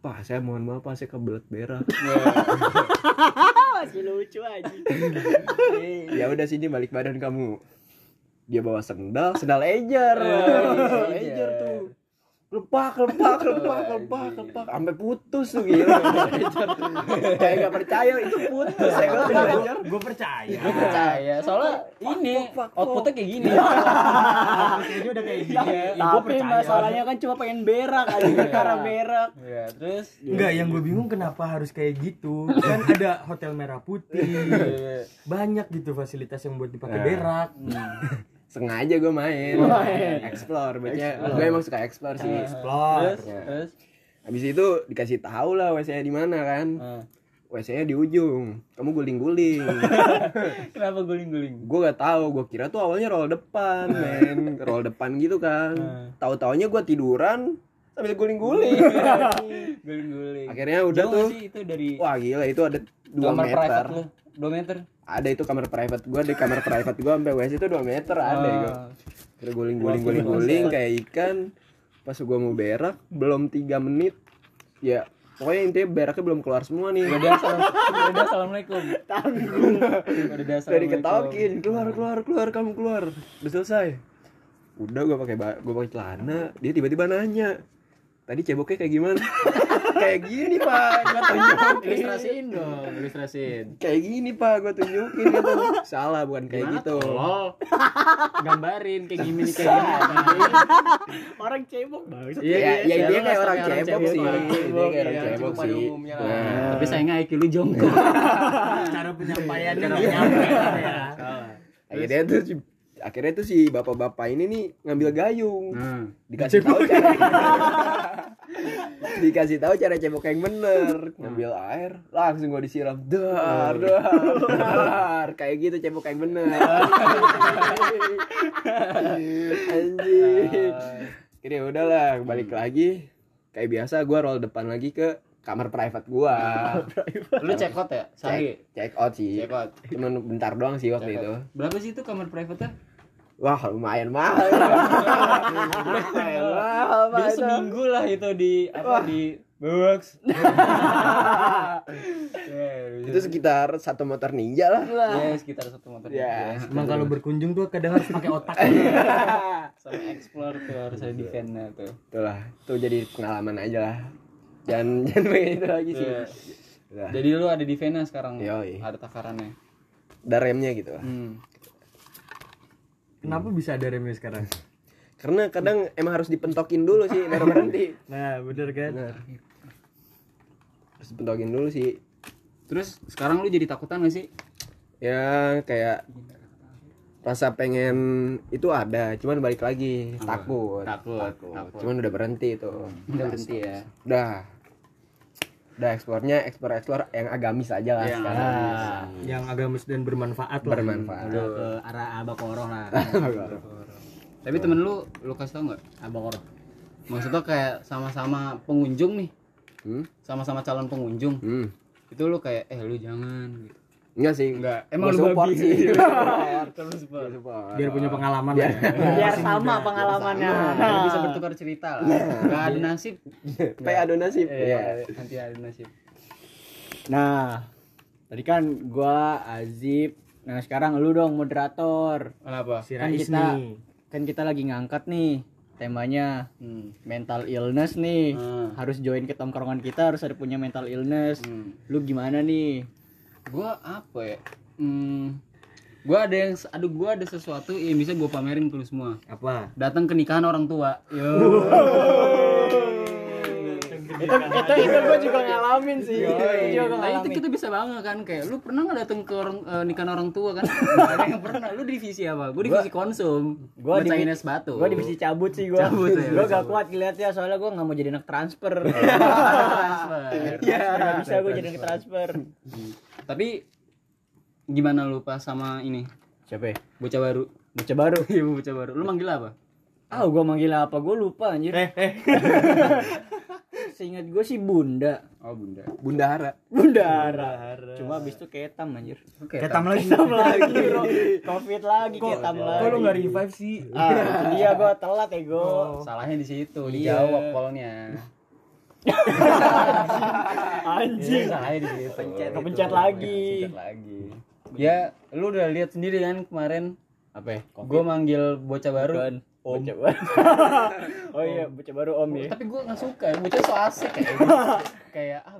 Speaker 4: Pak, saya mohon maaf, Pak, saya kebelet berak.
Speaker 2: masih lucu aja
Speaker 4: ya udah sini balik badan kamu. Dia bawa sendal, sendal ejer. Sendal ejer tuh. Lepak, lepak, lepak, lepak, lepak, sampai putus tuh tuh. Kayak nggak percaya itu putus ya ejer.
Speaker 5: Gue percaya.
Speaker 1: Gue percaya, soalnya ini outputnya kayak gini.
Speaker 5: Kayaknya udah kayak gini. Gua
Speaker 2: tapi
Speaker 5: percaya.
Speaker 2: masalahnya kan cuma pengen berak aja karena berak
Speaker 1: ya, terus
Speaker 5: Enggak, yang gue bingung kenapa harus kayak gitu. Kan ada hotel merah putih. Banyak gitu fasilitas yang buat dipakai berak.
Speaker 4: Sengaja gue main.
Speaker 2: Main.
Speaker 4: Explore, baca. Gue emang suka explore sih.
Speaker 5: Explore.
Speaker 1: terus terus
Speaker 4: Habis itu dikasih tahu lah WC-nya di mana kan.
Speaker 1: Ah.
Speaker 4: WC-nya di ujung. Kamu guling-guling.
Speaker 1: kenapa guling-guling?
Speaker 4: gue gak tahu, gue kira tuh awalnya roll depan, men. Roll depan gitu kan. Tahu-taunya gue tiduran sambil guling-guling.
Speaker 1: Guling-guling.
Speaker 4: Akhirnya udah
Speaker 1: Jauh
Speaker 4: tuh.
Speaker 1: sih itu dari
Speaker 4: Wah gila itu ada 2
Speaker 1: kamar
Speaker 4: meter.
Speaker 1: Private lu? 2 meter.
Speaker 4: Ada itu kamar private gue di kamar private gue sampai WC itu 2 meter ada
Speaker 1: Ah.
Speaker 4: gue. Kira guling-guling guling-guling kayak ikan. Pas gue mau berak belum 3 menit. Ya pokoknya intinya beraknya belum keluar semua nih.
Speaker 1: Udah salam, udah assalamualaikum. Tanggung. Udah
Speaker 4: diketokin keluar keluar keluar kamu keluar. Udah selesai. Udah gue pakai gue pakai celana. Dia tiba-tiba nanya. Tadi ceboknya kayak gimana? kayak gini pak, gue tunjukin.
Speaker 1: Ilustrasiin dong, ilustrasiin.
Speaker 4: Kayak gini pak, gue tunjukin gitu. Salah bukan kayak gitu.
Speaker 1: Lol. Gambarin kayak gini kayak gini.
Speaker 2: orang cebok banget
Speaker 4: Iya, ya, ya
Speaker 1: Iya,
Speaker 4: dia kayak orang
Speaker 1: orang
Speaker 4: cebok
Speaker 1: cebok,
Speaker 4: sih. Dia kayak orang
Speaker 1: iya,
Speaker 4: cebok sih. Nah,
Speaker 1: Tapi sayangnya IQ lu jongkok.
Speaker 5: Cara penyampaiannya nggak nyampe ya.
Speaker 4: akhirnya tuh akhirnya tuh si bapak-bapak ini nih ngambil gayung.
Speaker 1: Nah.
Speaker 4: Dikasih tahu cara dikasih tahu cara cebok yang bener. Ngambil air langsung gua disiram. Dar dar dar. Kayak gitu cebok yang bener. Anjing. Jadi ya udahlah balik lagi. Kayak biasa gua roll depan lagi ke kamar private gua.
Speaker 1: Lu check out ya? Sehari.
Speaker 4: check out sih.
Speaker 1: Check out.
Speaker 4: cuman bentar doang sih waktu itu.
Speaker 1: Berapa sih itu kamar private-nya?
Speaker 4: Wah lumayan mahal lumayan mahal Pak,
Speaker 1: Bisa seminggu lah itu di apa di box.
Speaker 4: itu sekitar satu motor ninja lah
Speaker 1: Ya sekitar satu motor.
Speaker 4: Ya.
Speaker 1: Ya.
Speaker 5: Emang kalau berkunjung tuh kadang harus pakai otak.
Speaker 1: Sama explore tuh harus ada defense tuh.
Speaker 4: itulah itu jadi pengalaman aja lah jangan jangan pengen itu lagi sih
Speaker 1: Iya.
Speaker 4: Udah.
Speaker 1: Jadi lu ada defense sekarang.
Speaker 4: Yoi.
Speaker 1: Ada takarannya.
Speaker 4: ada remnya gitu lah
Speaker 1: Hmm.
Speaker 5: Kenapa bisa ada remnya sekarang?
Speaker 4: karena kadang emang harus dipentokin dulu sih baru berhenti
Speaker 5: Nah, bener kan?
Speaker 4: benar harus dipentokin dulu sih
Speaker 1: Terus sekarang lu jadi takutan gak sih?
Speaker 4: ya kayak rasa pengen itu ada cuman balik lagi takut
Speaker 1: Takut, takut.
Speaker 4: cuman udah berhenti itu
Speaker 1: Udah berhenti ya.
Speaker 4: udah udah eksplornya eksplor eksplor yang agamis aja lah
Speaker 1: Yang
Speaker 4: sekarang
Speaker 5: Nah, yang agamis dan bermanfaat lah.
Speaker 4: bermanfaat
Speaker 2: Udah ke arah Abakoro lah.
Speaker 1: Tapi temen lu lu kasih tau nggak?
Speaker 2: Abakoro.
Speaker 1: Maksudnya kayak sama-sama pengunjung nih,
Speaker 4: hmm?
Speaker 1: sama-sama calon pengunjung.
Speaker 4: Hmm.
Speaker 1: Itu lu kayak eh lu jangan gitu.
Speaker 4: Enggak sih
Speaker 1: Enggak, emang lu
Speaker 4: support
Speaker 1: babi.
Speaker 4: sih
Speaker 1: Terus support.
Speaker 4: Support.
Speaker 5: Biar punya pengalaman lah. ya.
Speaker 2: Biar sama pengalamannya.
Speaker 1: Biar bisa bertukar cerita lah. Gak ada nasib.
Speaker 4: Kayak adu nasib
Speaker 1: Iya,
Speaker 4: ya
Speaker 1: nanti ada nasib.
Speaker 2: Nah, tadi kan gua Azib. Nah, sekarang lu dong moderator.
Speaker 1: Kenapa?
Speaker 5: Si
Speaker 2: Kan
Speaker 5: Rais
Speaker 2: kita
Speaker 5: nih.
Speaker 2: kan kita lagi ngangkat nih temanya
Speaker 1: Hmm.
Speaker 2: mental illness nih.
Speaker 1: Hmm.
Speaker 2: Harus join ke tongkrongan kita harus ada punya mental illness.
Speaker 1: Hmm.
Speaker 2: Lu gimana nih?
Speaker 1: Gua apa ya? Hmm. Gua ada yang aduh gua ada sesuatu yang bisa gua pamerin ke lu semua.
Speaker 5: Apa?
Speaker 1: Datang ke nikahan orang tua. Yo.
Speaker 2: itu itu itu gua juga ngalamin sih. Juga
Speaker 1: Nah itu kita bisa bangga kan kayak lu pernah nggak datang ke orang eh, nikahan orang tua kan? Ada yang pernah. Lu divisi apa? Gue divisi konsum.
Speaker 2: Gua
Speaker 1: Gua
Speaker 2: divi-
Speaker 1: Chinese batu.
Speaker 2: Gua divisi cabut sih gua.
Speaker 1: Cabut ya,
Speaker 2: gua
Speaker 1: lu
Speaker 2: gak kuat ngeliatnya soalnya gua nggak mau jadi anak transfer.
Speaker 1: transfer.
Speaker 2: Iya, gak bisa gua jadi anak transfer.
Speaker 1: Tapi gimana lu pas sama ini
Speaker 2: Siapa? ya?
Speaker 1: bocah baru?
Speaker 2: Bocah baru.
Speaker 1: Iya bocah baru. Lu manggil apa?
Speaker 2: Ah, gua manggil apa? Gua lupa anjir. Eh, eh. Seingat gua sih Bunda.
Speaker 1: Oh bunda.
Speaker 4: bundara
Speaker 2: Bundara. Cuma abis itu ketam anjir.
Speaker 1: Oke.
Speaker 5: Ketam lagi.
Speaker 2: Ketam lagi, bro. Covid lagi, ketam lagi.
Speaker 5: Kok lu nggak revive sih?
Speaker 2: Ah, iya gua telat ego.
Speaker 1: Salahnya di situ,
Speaker 2: Iya.
Speaker 1: dijawab callnya.
Speaker 2: Anjing.
Speaker 1: Salahnya di situ.
Speaker 2: Pencet, kepencet lagi.
Speaker 1: Pencet lagi. Ya, lu udah lihat sendiri kan kemarin
Speaker 2: Apa? ya?
Speaker 1: gue manggil bocah baru.
Speaker 2: Bukan. Bocah baru. oh iya, bocah baru Om ya.
Speaker 1: Tapi gue nggak suka, bocah so asik kayak gitu. kayak ah,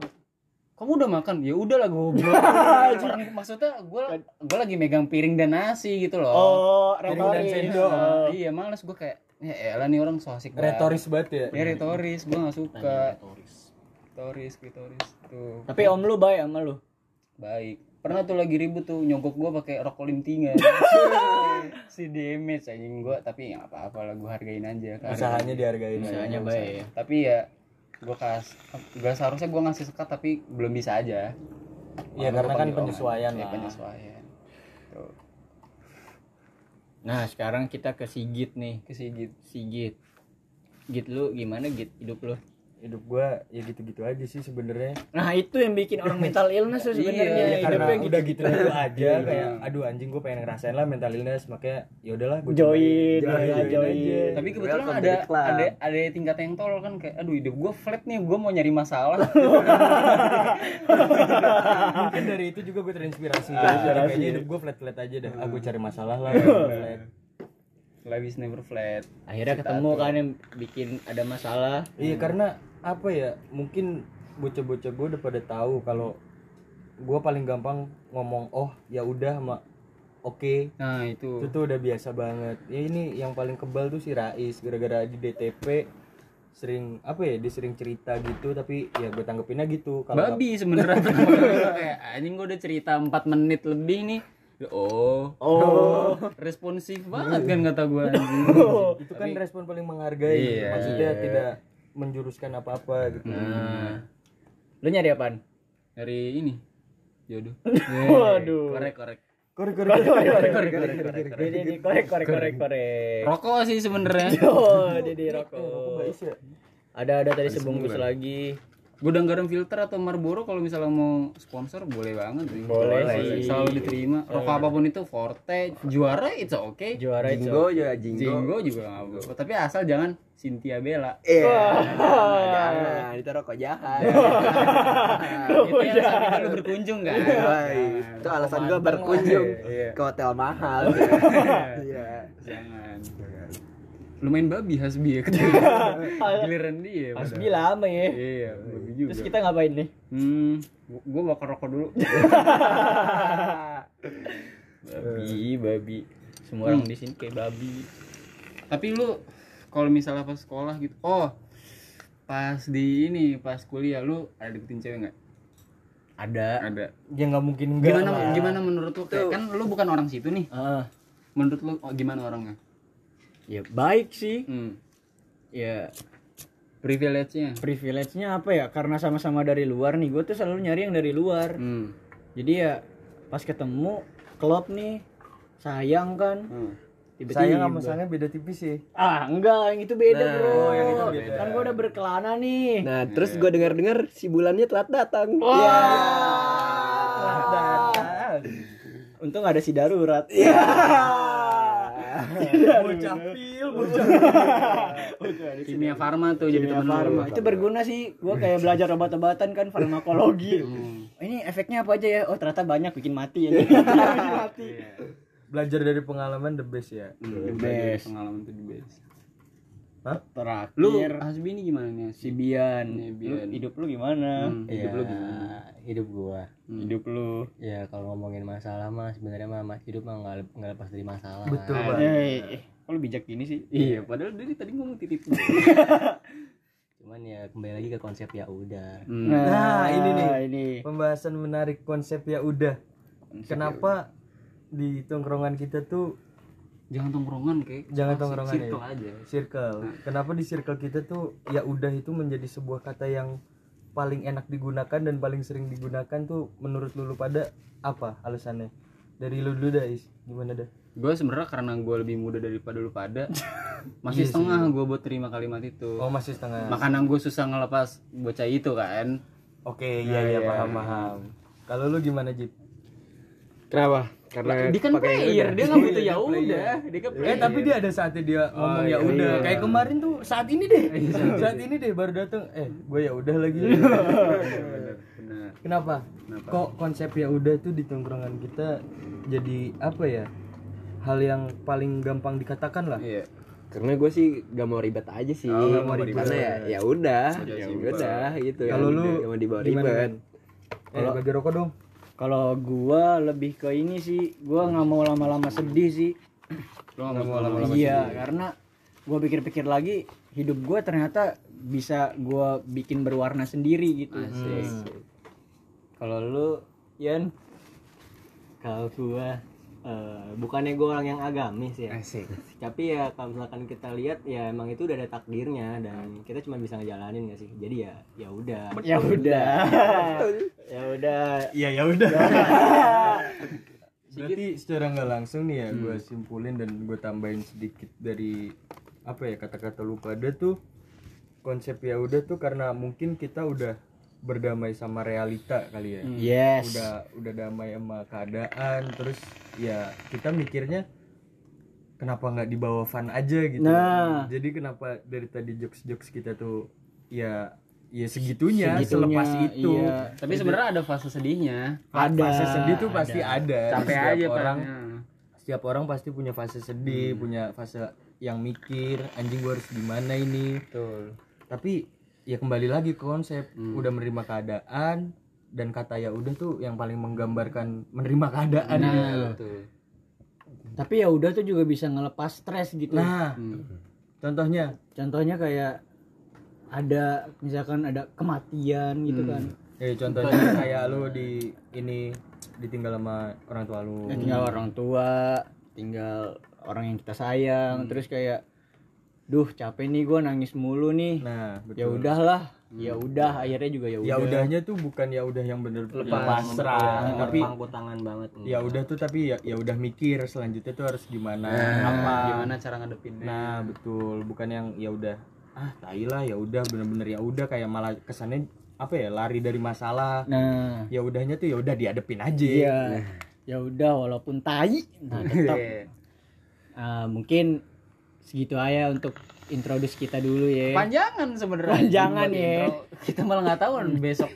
Speaker 1: kamu udah makan? Ya udah lah goblok. Orang maksudnya gue gue lagi megang piring dan nasi gitu loh.
Speaker 2: Oh,
Speaker 5: Piring dan
Speaker 2: retoris.
Speaker 5: sendok.
Speaker 2: Oh.
Speaker 1: Iya, males gue kayak ya elah nih orang so asik banget.
Speaker 5: Retoris banget ya.
Speaker 1: Ya retoris, gue gak suka. Retoris, retoris tuh.
Speaker 2: Tapi Om lu baik sama lu.
Speaker 1: Baik. Pernah tuh lagi ribut tuh nyogok gua pakai rok kolintingan. Si damage anjing gua tapi nggak apa-apa lah gua hargain aja kan.
Speaker 5: Usahanya dihargain.
Speaker 2: Usahanya baik ya.
Speaker 1: Tapi ya gua kas gak seharusnya gua ngasih sekat tapi belum bisa aja.
Speaker 5: Iya, karena kan penyesuaian
Speaker 1: aja. Iya,
Speaker 5: lah.
Speaker 1: penyesuaian. Tuh,
Speaker 2: Nah, sekarang kita ke Sigit nih.
Speaker 1: ke Sigit.
Speaker 2: Sigit. Git lu gimana Git hidup lu?
Speaker 5: Hidup gua ya gitu-gitu aja sih sebenarnya.
Speaker 2: Nah, itu yang bikin orang mental illness tuh sebenarnya.
Speaker 1: Iya,
Speaker 5: Ya, karena
Speaker 2: Hidupnya gitu.
Speaker 5: udah gitu gitu aja
Speaker 1: Iya.
Speaker 5: kayak aduh anjing gue pengen ngerasain lah mental illness makanya ya udahlah gue
Speaker 2: Join,
Speaker 5: cobain.
Speaker 2: join, join.
Speaker 1: Tapi kebetulan
Speaker 4: Welcome
Speaker 1: ada ada ada tingkat yang tolol kan kayak aduh hidup gua flat nih, gua mau nyari masalah.
Speaker 5: mungkin dari itu juga gue terinspirasi
Speaker 2: Ah,
Speaker 5: Jadi kayaknya hidup gue flat flat aja dah aku cari masalah lah flat.
Speaker 1: Life is never flat.
Speaker 2: Akhirnya ketemu kan yang bikin ada masalah.
Speaker 5: iya karena apa ya mungkin bocah-bocah gue udah pada tahu kalau gue paling gampang ngomong oh ya udah sama oke.
Speaker 1: Nah, itu.
Speaker 5: itu tuh udah biasa banget. Ya ini yang paling kebal tuh si Rais gara-gara di DTP sering apa ya dia sering cerita gitu tapi ya gue tanggepinnya gitu. Kalau
Speaker 1: babi sebenarnya. Kayak anjing gue udah cerita 4 menit lebih nih. Oh.
Speaker 2: Oh.
Speaker 1: responsif banget kan kata gue
Speaker 5: itu kan respon paling menghargai
Speaker 1: Iya.
Speaker 5: maksudnya tidak menjuruskan apa-apa gitu
Speaker 2: Nah. Lu nyari apaan?
Speaker 1: dari ini jodoh
Speaker 2: Waduh.
Speaker 1: korek korek
Speaker 5: korek korek
Speaker 2: Korek, korek, korek, korek, korek. Korek, korek, korek, korek.
Speaker 1: rokok sih sebenarnya
Speaker 2: Oh, Dede rokok. Ada ada tadi sebungkus lagi.
Speaker 1: Gudang garam filter atau Marlboro kalau misalnya mau sponsor boleh banget sih
Speaker 2: Boleh sih.
Speaker 1: selalu diterima rokok apa pun itu forte juara itu oke
Speaker 2: Juara.
Speaker 4: Jinggo juga jinggo.
Speaker 1: Jinggo juga nggak apa-apa tapi asal jangan Cynthia Bella
Speaker 4: Iya. Jangan, itu rokok jahat.
Speaker 1: itu yang sampai lu berkunjung kan
Speaker 4: Baik. Itu alasan gua berkunjung
Speaker 1: Iya.
Speaker 4: ke hotel mahal. Iya.
Speaker 1: jangan lumayan babi Hasbi ya giliran dia
Speaker 2: Hasbi lama ya.
Speaker 1: iya babi juga
Speaker 2: Terus kita ngapain nih?
Speaker 1: hmm gua bakar rokok dulu
Speaker 2: Babi, babi. Semua orang di sini kayak babi.
Speaker 1: tapi lu kalau misalnya pas sekolah gitu oh pas di ini pas kuliah lu ada deketin cewek nggak
Speaker 2: Ada.
Speaker 1: ada
Speaker 5: ya nggak mungkin enggak
Speaker 1: gimana
Speaker 5: lah.
Speaker 1: gimana menurut lu kayak kan lu bukan orang situ nih
Speaker 2: Ah,
Speaker 1: menurut lu oh, gimana orangnya
Speaker 2: ya baik sih.
Speaker 1: hmm.
Speaker 2: Ya
Speaker 1: privilege-nya
Speaker 2: privilege-nya apa ya? Karena sama-sama dari luar nih. Gue tuh selalu nyari yang dari luar.
Speaker 1: hmm.
Speaker 2: Jadi ya pas ketemu klub nih sayang kan.
Speaker 1: Hmm.
Speaker 2: Tiba-tiba.
Speaker 5: saya sama sana beda tipis sih
Speaker 2: Ah, enggak, yang itu beda,
Speaker 4: Nah,
Speaker 2: Bro.
Speaker 4: oh,
Speaker 1: yang itu beda.
Speaker 2: Kan gua udah berkelana nih.
Speaker 4: Nah, terus gua dengar-dengar si bulannya telat datang.
Speaker 2: Wah.
Speaker 4: Iya.
Speaker 2: Untung ada si darurat.
Speaker 4: Iya.
Speaker 5: bocah pil bocah
Speaker 1: kimia farma tuh jadi lu.
Speaker 2: farma. Itu berguna sih. Gua kayak belajar obat-obatan kan farmakologi.
Speaker 1: Hmm.
Speaker 2: Ini efeknya apa aja ya? Oh, ternyata banyak bikin mati ya. bikin mati.
Speaker 5: belajar dari pengalaman the best ya
Speaker 1: Hmm,
Speaker 2: best.
Speaker 1: pengalaman tuh the best
Speaker 2: Terakhir
Speaker 1: lu Hasbi ini gimana nih
Speaker 2: si Bian. Lu,
Speaker 1: Bian.
Speaker 2: hidup lu gimana?
Speaker 1: Hmm, hidup lu gimana
Speaker 3: hidup gua
Speaker 2: Hidup lu.
Speaker 3: ya kalau ngomongin masalah mah sebenarnya mah mas hidup mah nggak nggak lepas dari masalah
Speaker 5: betul
Speaker 3: kan.
Speaker 5: pak
Speaker 2: Eh, eh, kok lu bijak gini sih?
Speaker 1: iya padahal dari tadi ngomong titip
Speaker 3: cuman ya kembali lagi ke konsep ya udah
Speaker 1: Hmm.
Speaker 5: Nah, ini nih.
Speaker 2: ini.
Speaker 5: pembahasan menarik konsep ya udah kenapa di tongkrongan kita tuh
Speaker 1: jangan tongkrongan kayak
Speaker 5: Jangan tongkrongan ya.
Speaker 1: circle aja.
Speaker 5: Circle. Kenapa di circle kita tuh ya udah itu menjadi sebuah kata yang paling enak digunakan dan paling sering digunakan tuh menurut lu pada apa alasannya? Dari lu dulu dah Is. Gimana dah?
Speaker 1: Gue sebenarnya karena gue lebih muda daripada lu pada masih setengah gue buat terima kalimat itu.
Speaker 5: Oh masih setengah.
Speaker 1: Makanya gue susah ngelepas bocah itu kan?
Speaker 5: Oke iya iya. paham paham. Kalau lu gimana Jip?
Speaker 4: Kenapa? Karena
Speaker 1: dia kan
Speaker 4: pakai
Speaker 1: player dia nggak butuh ya udah dia kan
Speaker 5: Eh tapi dia ada saatnya dia ngomong ya udah. Kayak kemarin tuh saat ini deh. saat ini deh baru datang. Eh, gue ya udah lagi.
Speaker 1: bener bener
Speaker 5: Kenapa? Kok konsep ya udah tuh di tongkrongan kita jadi apa ya? Hal yang paling gampang dikatakan lah.
Speaker 1: iya
Speaker 4: Karena gue sih gak mau ribet aja sih.
Speaker 1: Oh, nggak mau ribet.
Speaker 4: Karena ya ya udah,
Speaker 1: Udah
Speaker 4: ya udah gitu.
Speaker 5: Kalau lu
Speaker 4: yang mau dibawa ribet.
Speaker 5: Eh, bagi rokok dong.
Speaker 2: Kalau gua lebih ke ini sih, gua nggak mau lama-lama sedih sih.
Speaker 1: lu nggak mau lama-lama
Speaker 2: iya, karena gua pikir-pikir lagi, hidup gua ternyata bisa gua bikin berwarna sendiri gitu. Kalau lu, Yan,
Speaker 3: kalau gua eh, bukannya gua orang yang agamis ya.
Speaker 1: Asik.
Speaker 3: Tapi ya kalau misalkan kita lihat ya emang itu udah ada takdirnya dan kita cuma bisa ngejalanin gak sih? Jadi ya ya udah.
Speaker 2: Ya udah, ya udah.
Speaker 5: Iya ya udah. Berarti secara nggak langsung nih ya gue simpulin dan gue tambahin sedikit dari apa ya kata-kata lu pada tuh konsep ya udah tuh karena mungkin kita udah berdamai sama realita kali ya.
Speaker 2: Yes.
Speaker 5: Udah udah damai sama keadaan terus ya kita mikirnya kenapa nggak dibawa fun aja gitu.
Speaker 2: Nah.
Speaker 5: Jadi kenapa dari tadi jokes-jokes kita tuh ya ya segitunya,
Speaker 2: Segitunya,
Speaker 5: selepas itu.
Speaker 2: iya.
Speaker 1: tapi sebenarnya ada fase sedihnya
Speaker 2: Ada.
Speaker 5: fase sedih tuh pasti ada,
Speaker 1: capek
Speaker 5: Setiap
Speaker 1: aja
Speaker 5: orang setiap orang pasti punya fase sedih punya fase yang mikir anjing gua harus gimana ini
Speaker 1: betul
Speaker 5: tapi ya kembali lagi ke konsep. Udah menerima keadaan dan kata ya udah tuh yang paling menggambarkan menerima keadaan.
Speaker 1: Nah
Speaker 5: gitu.
Speaker 1: betul.
Speaker 2: Tapi ya udah tuh juga bisa ngelepas stres gitu.
Speaker 5: nah
Speaker 1: Hmm.
Speaker 5: contohnya?
Speaker 2: Contohnya kayak ada misalkan ada kematian gitu kan.
Speaker 5: eh contohnya kayak lu di ini ditinggal sama orang tua lu.
Speaker 2: Ya, tinggal orang tua, tinggal orang yang kita sayang, terus kayak duh capek nih gue nangis mulu nih.
Speaker 5: Nah
Speaker 2: ya udahlah. Ya udah akhirnya juga ya udah.
Speaker 5: Ya udahnya tuh bukan ya udah yang bener
Speaker 3: lepas
Speaker 5: pasrah tapi
Speaker 3: pangku tangan banget.
Speaker 5: Ya udah tuh tapi ya ya udah mikir selanjutnya tuh harus gimana
Speaker 1: apa
Speaker 5: apa
Speaker 1: gimana cara ngadepinnya.
Speaker 5: Nah betul. Bukan yang ya udah ah tai lah ya udah bener-bener ya udah kayak malah kesannya apa ya lari dari masalah.
Speaker 2: Nah.
Speaker 5: Ya udahnya tuh ya udah dihadepin aja.
Speaker 2: Iya. Ya udah walaupun tai nah tetap. Ah, mungkin segitu aja untuk introduce kita dulu ya.
Speaker 1: Panjangan sebenarnya.
Speaker 2: Panjangan ya.
Speaker 1: intro. kita malah nggak tahu besok.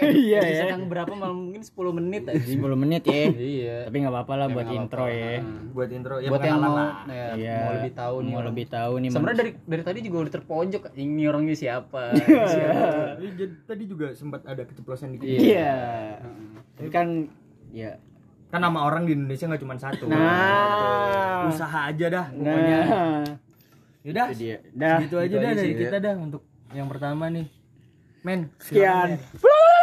Speaker 2: Iya ya.
Speaker 1: Yang berapa malah mungkin 10 menit aja.
Speaker 2: 10 menit ya.
Speaker 1: Iya.
Speaker 2: Tapi nggak apa-apa lah buat intro ya.
Speaker 5: Buat intro ya
Speaker 1: buat yang mau ya,
Speaker 2: Iya,
Speaker 1: mau lebih tahu nih
Speaker 2: mau lebih tahu nih
Speaker 1: sebenarnya dari dari tadi juga udah terpojok ini orangnya siapa?
Speaker 5: Jadi- tadi juga sempat ada keceplosan dikit.
Speaker 2: Iya. Tapi kan ya
Speaker 5: kan nama orang di Indonesia nggak cuma satu.
Speaker 2: Nah.
Speaker 5: Usaha aja dah pokoknya.
Speaker 2: Nah.
Speaker 5: Yaudah
Speaker 2: dia. Dah.
Speaker 5: gitu aja dah dari kita dah untuk yang pertama nih. Men
Speaker 2: sekian.
Speaker 5: men.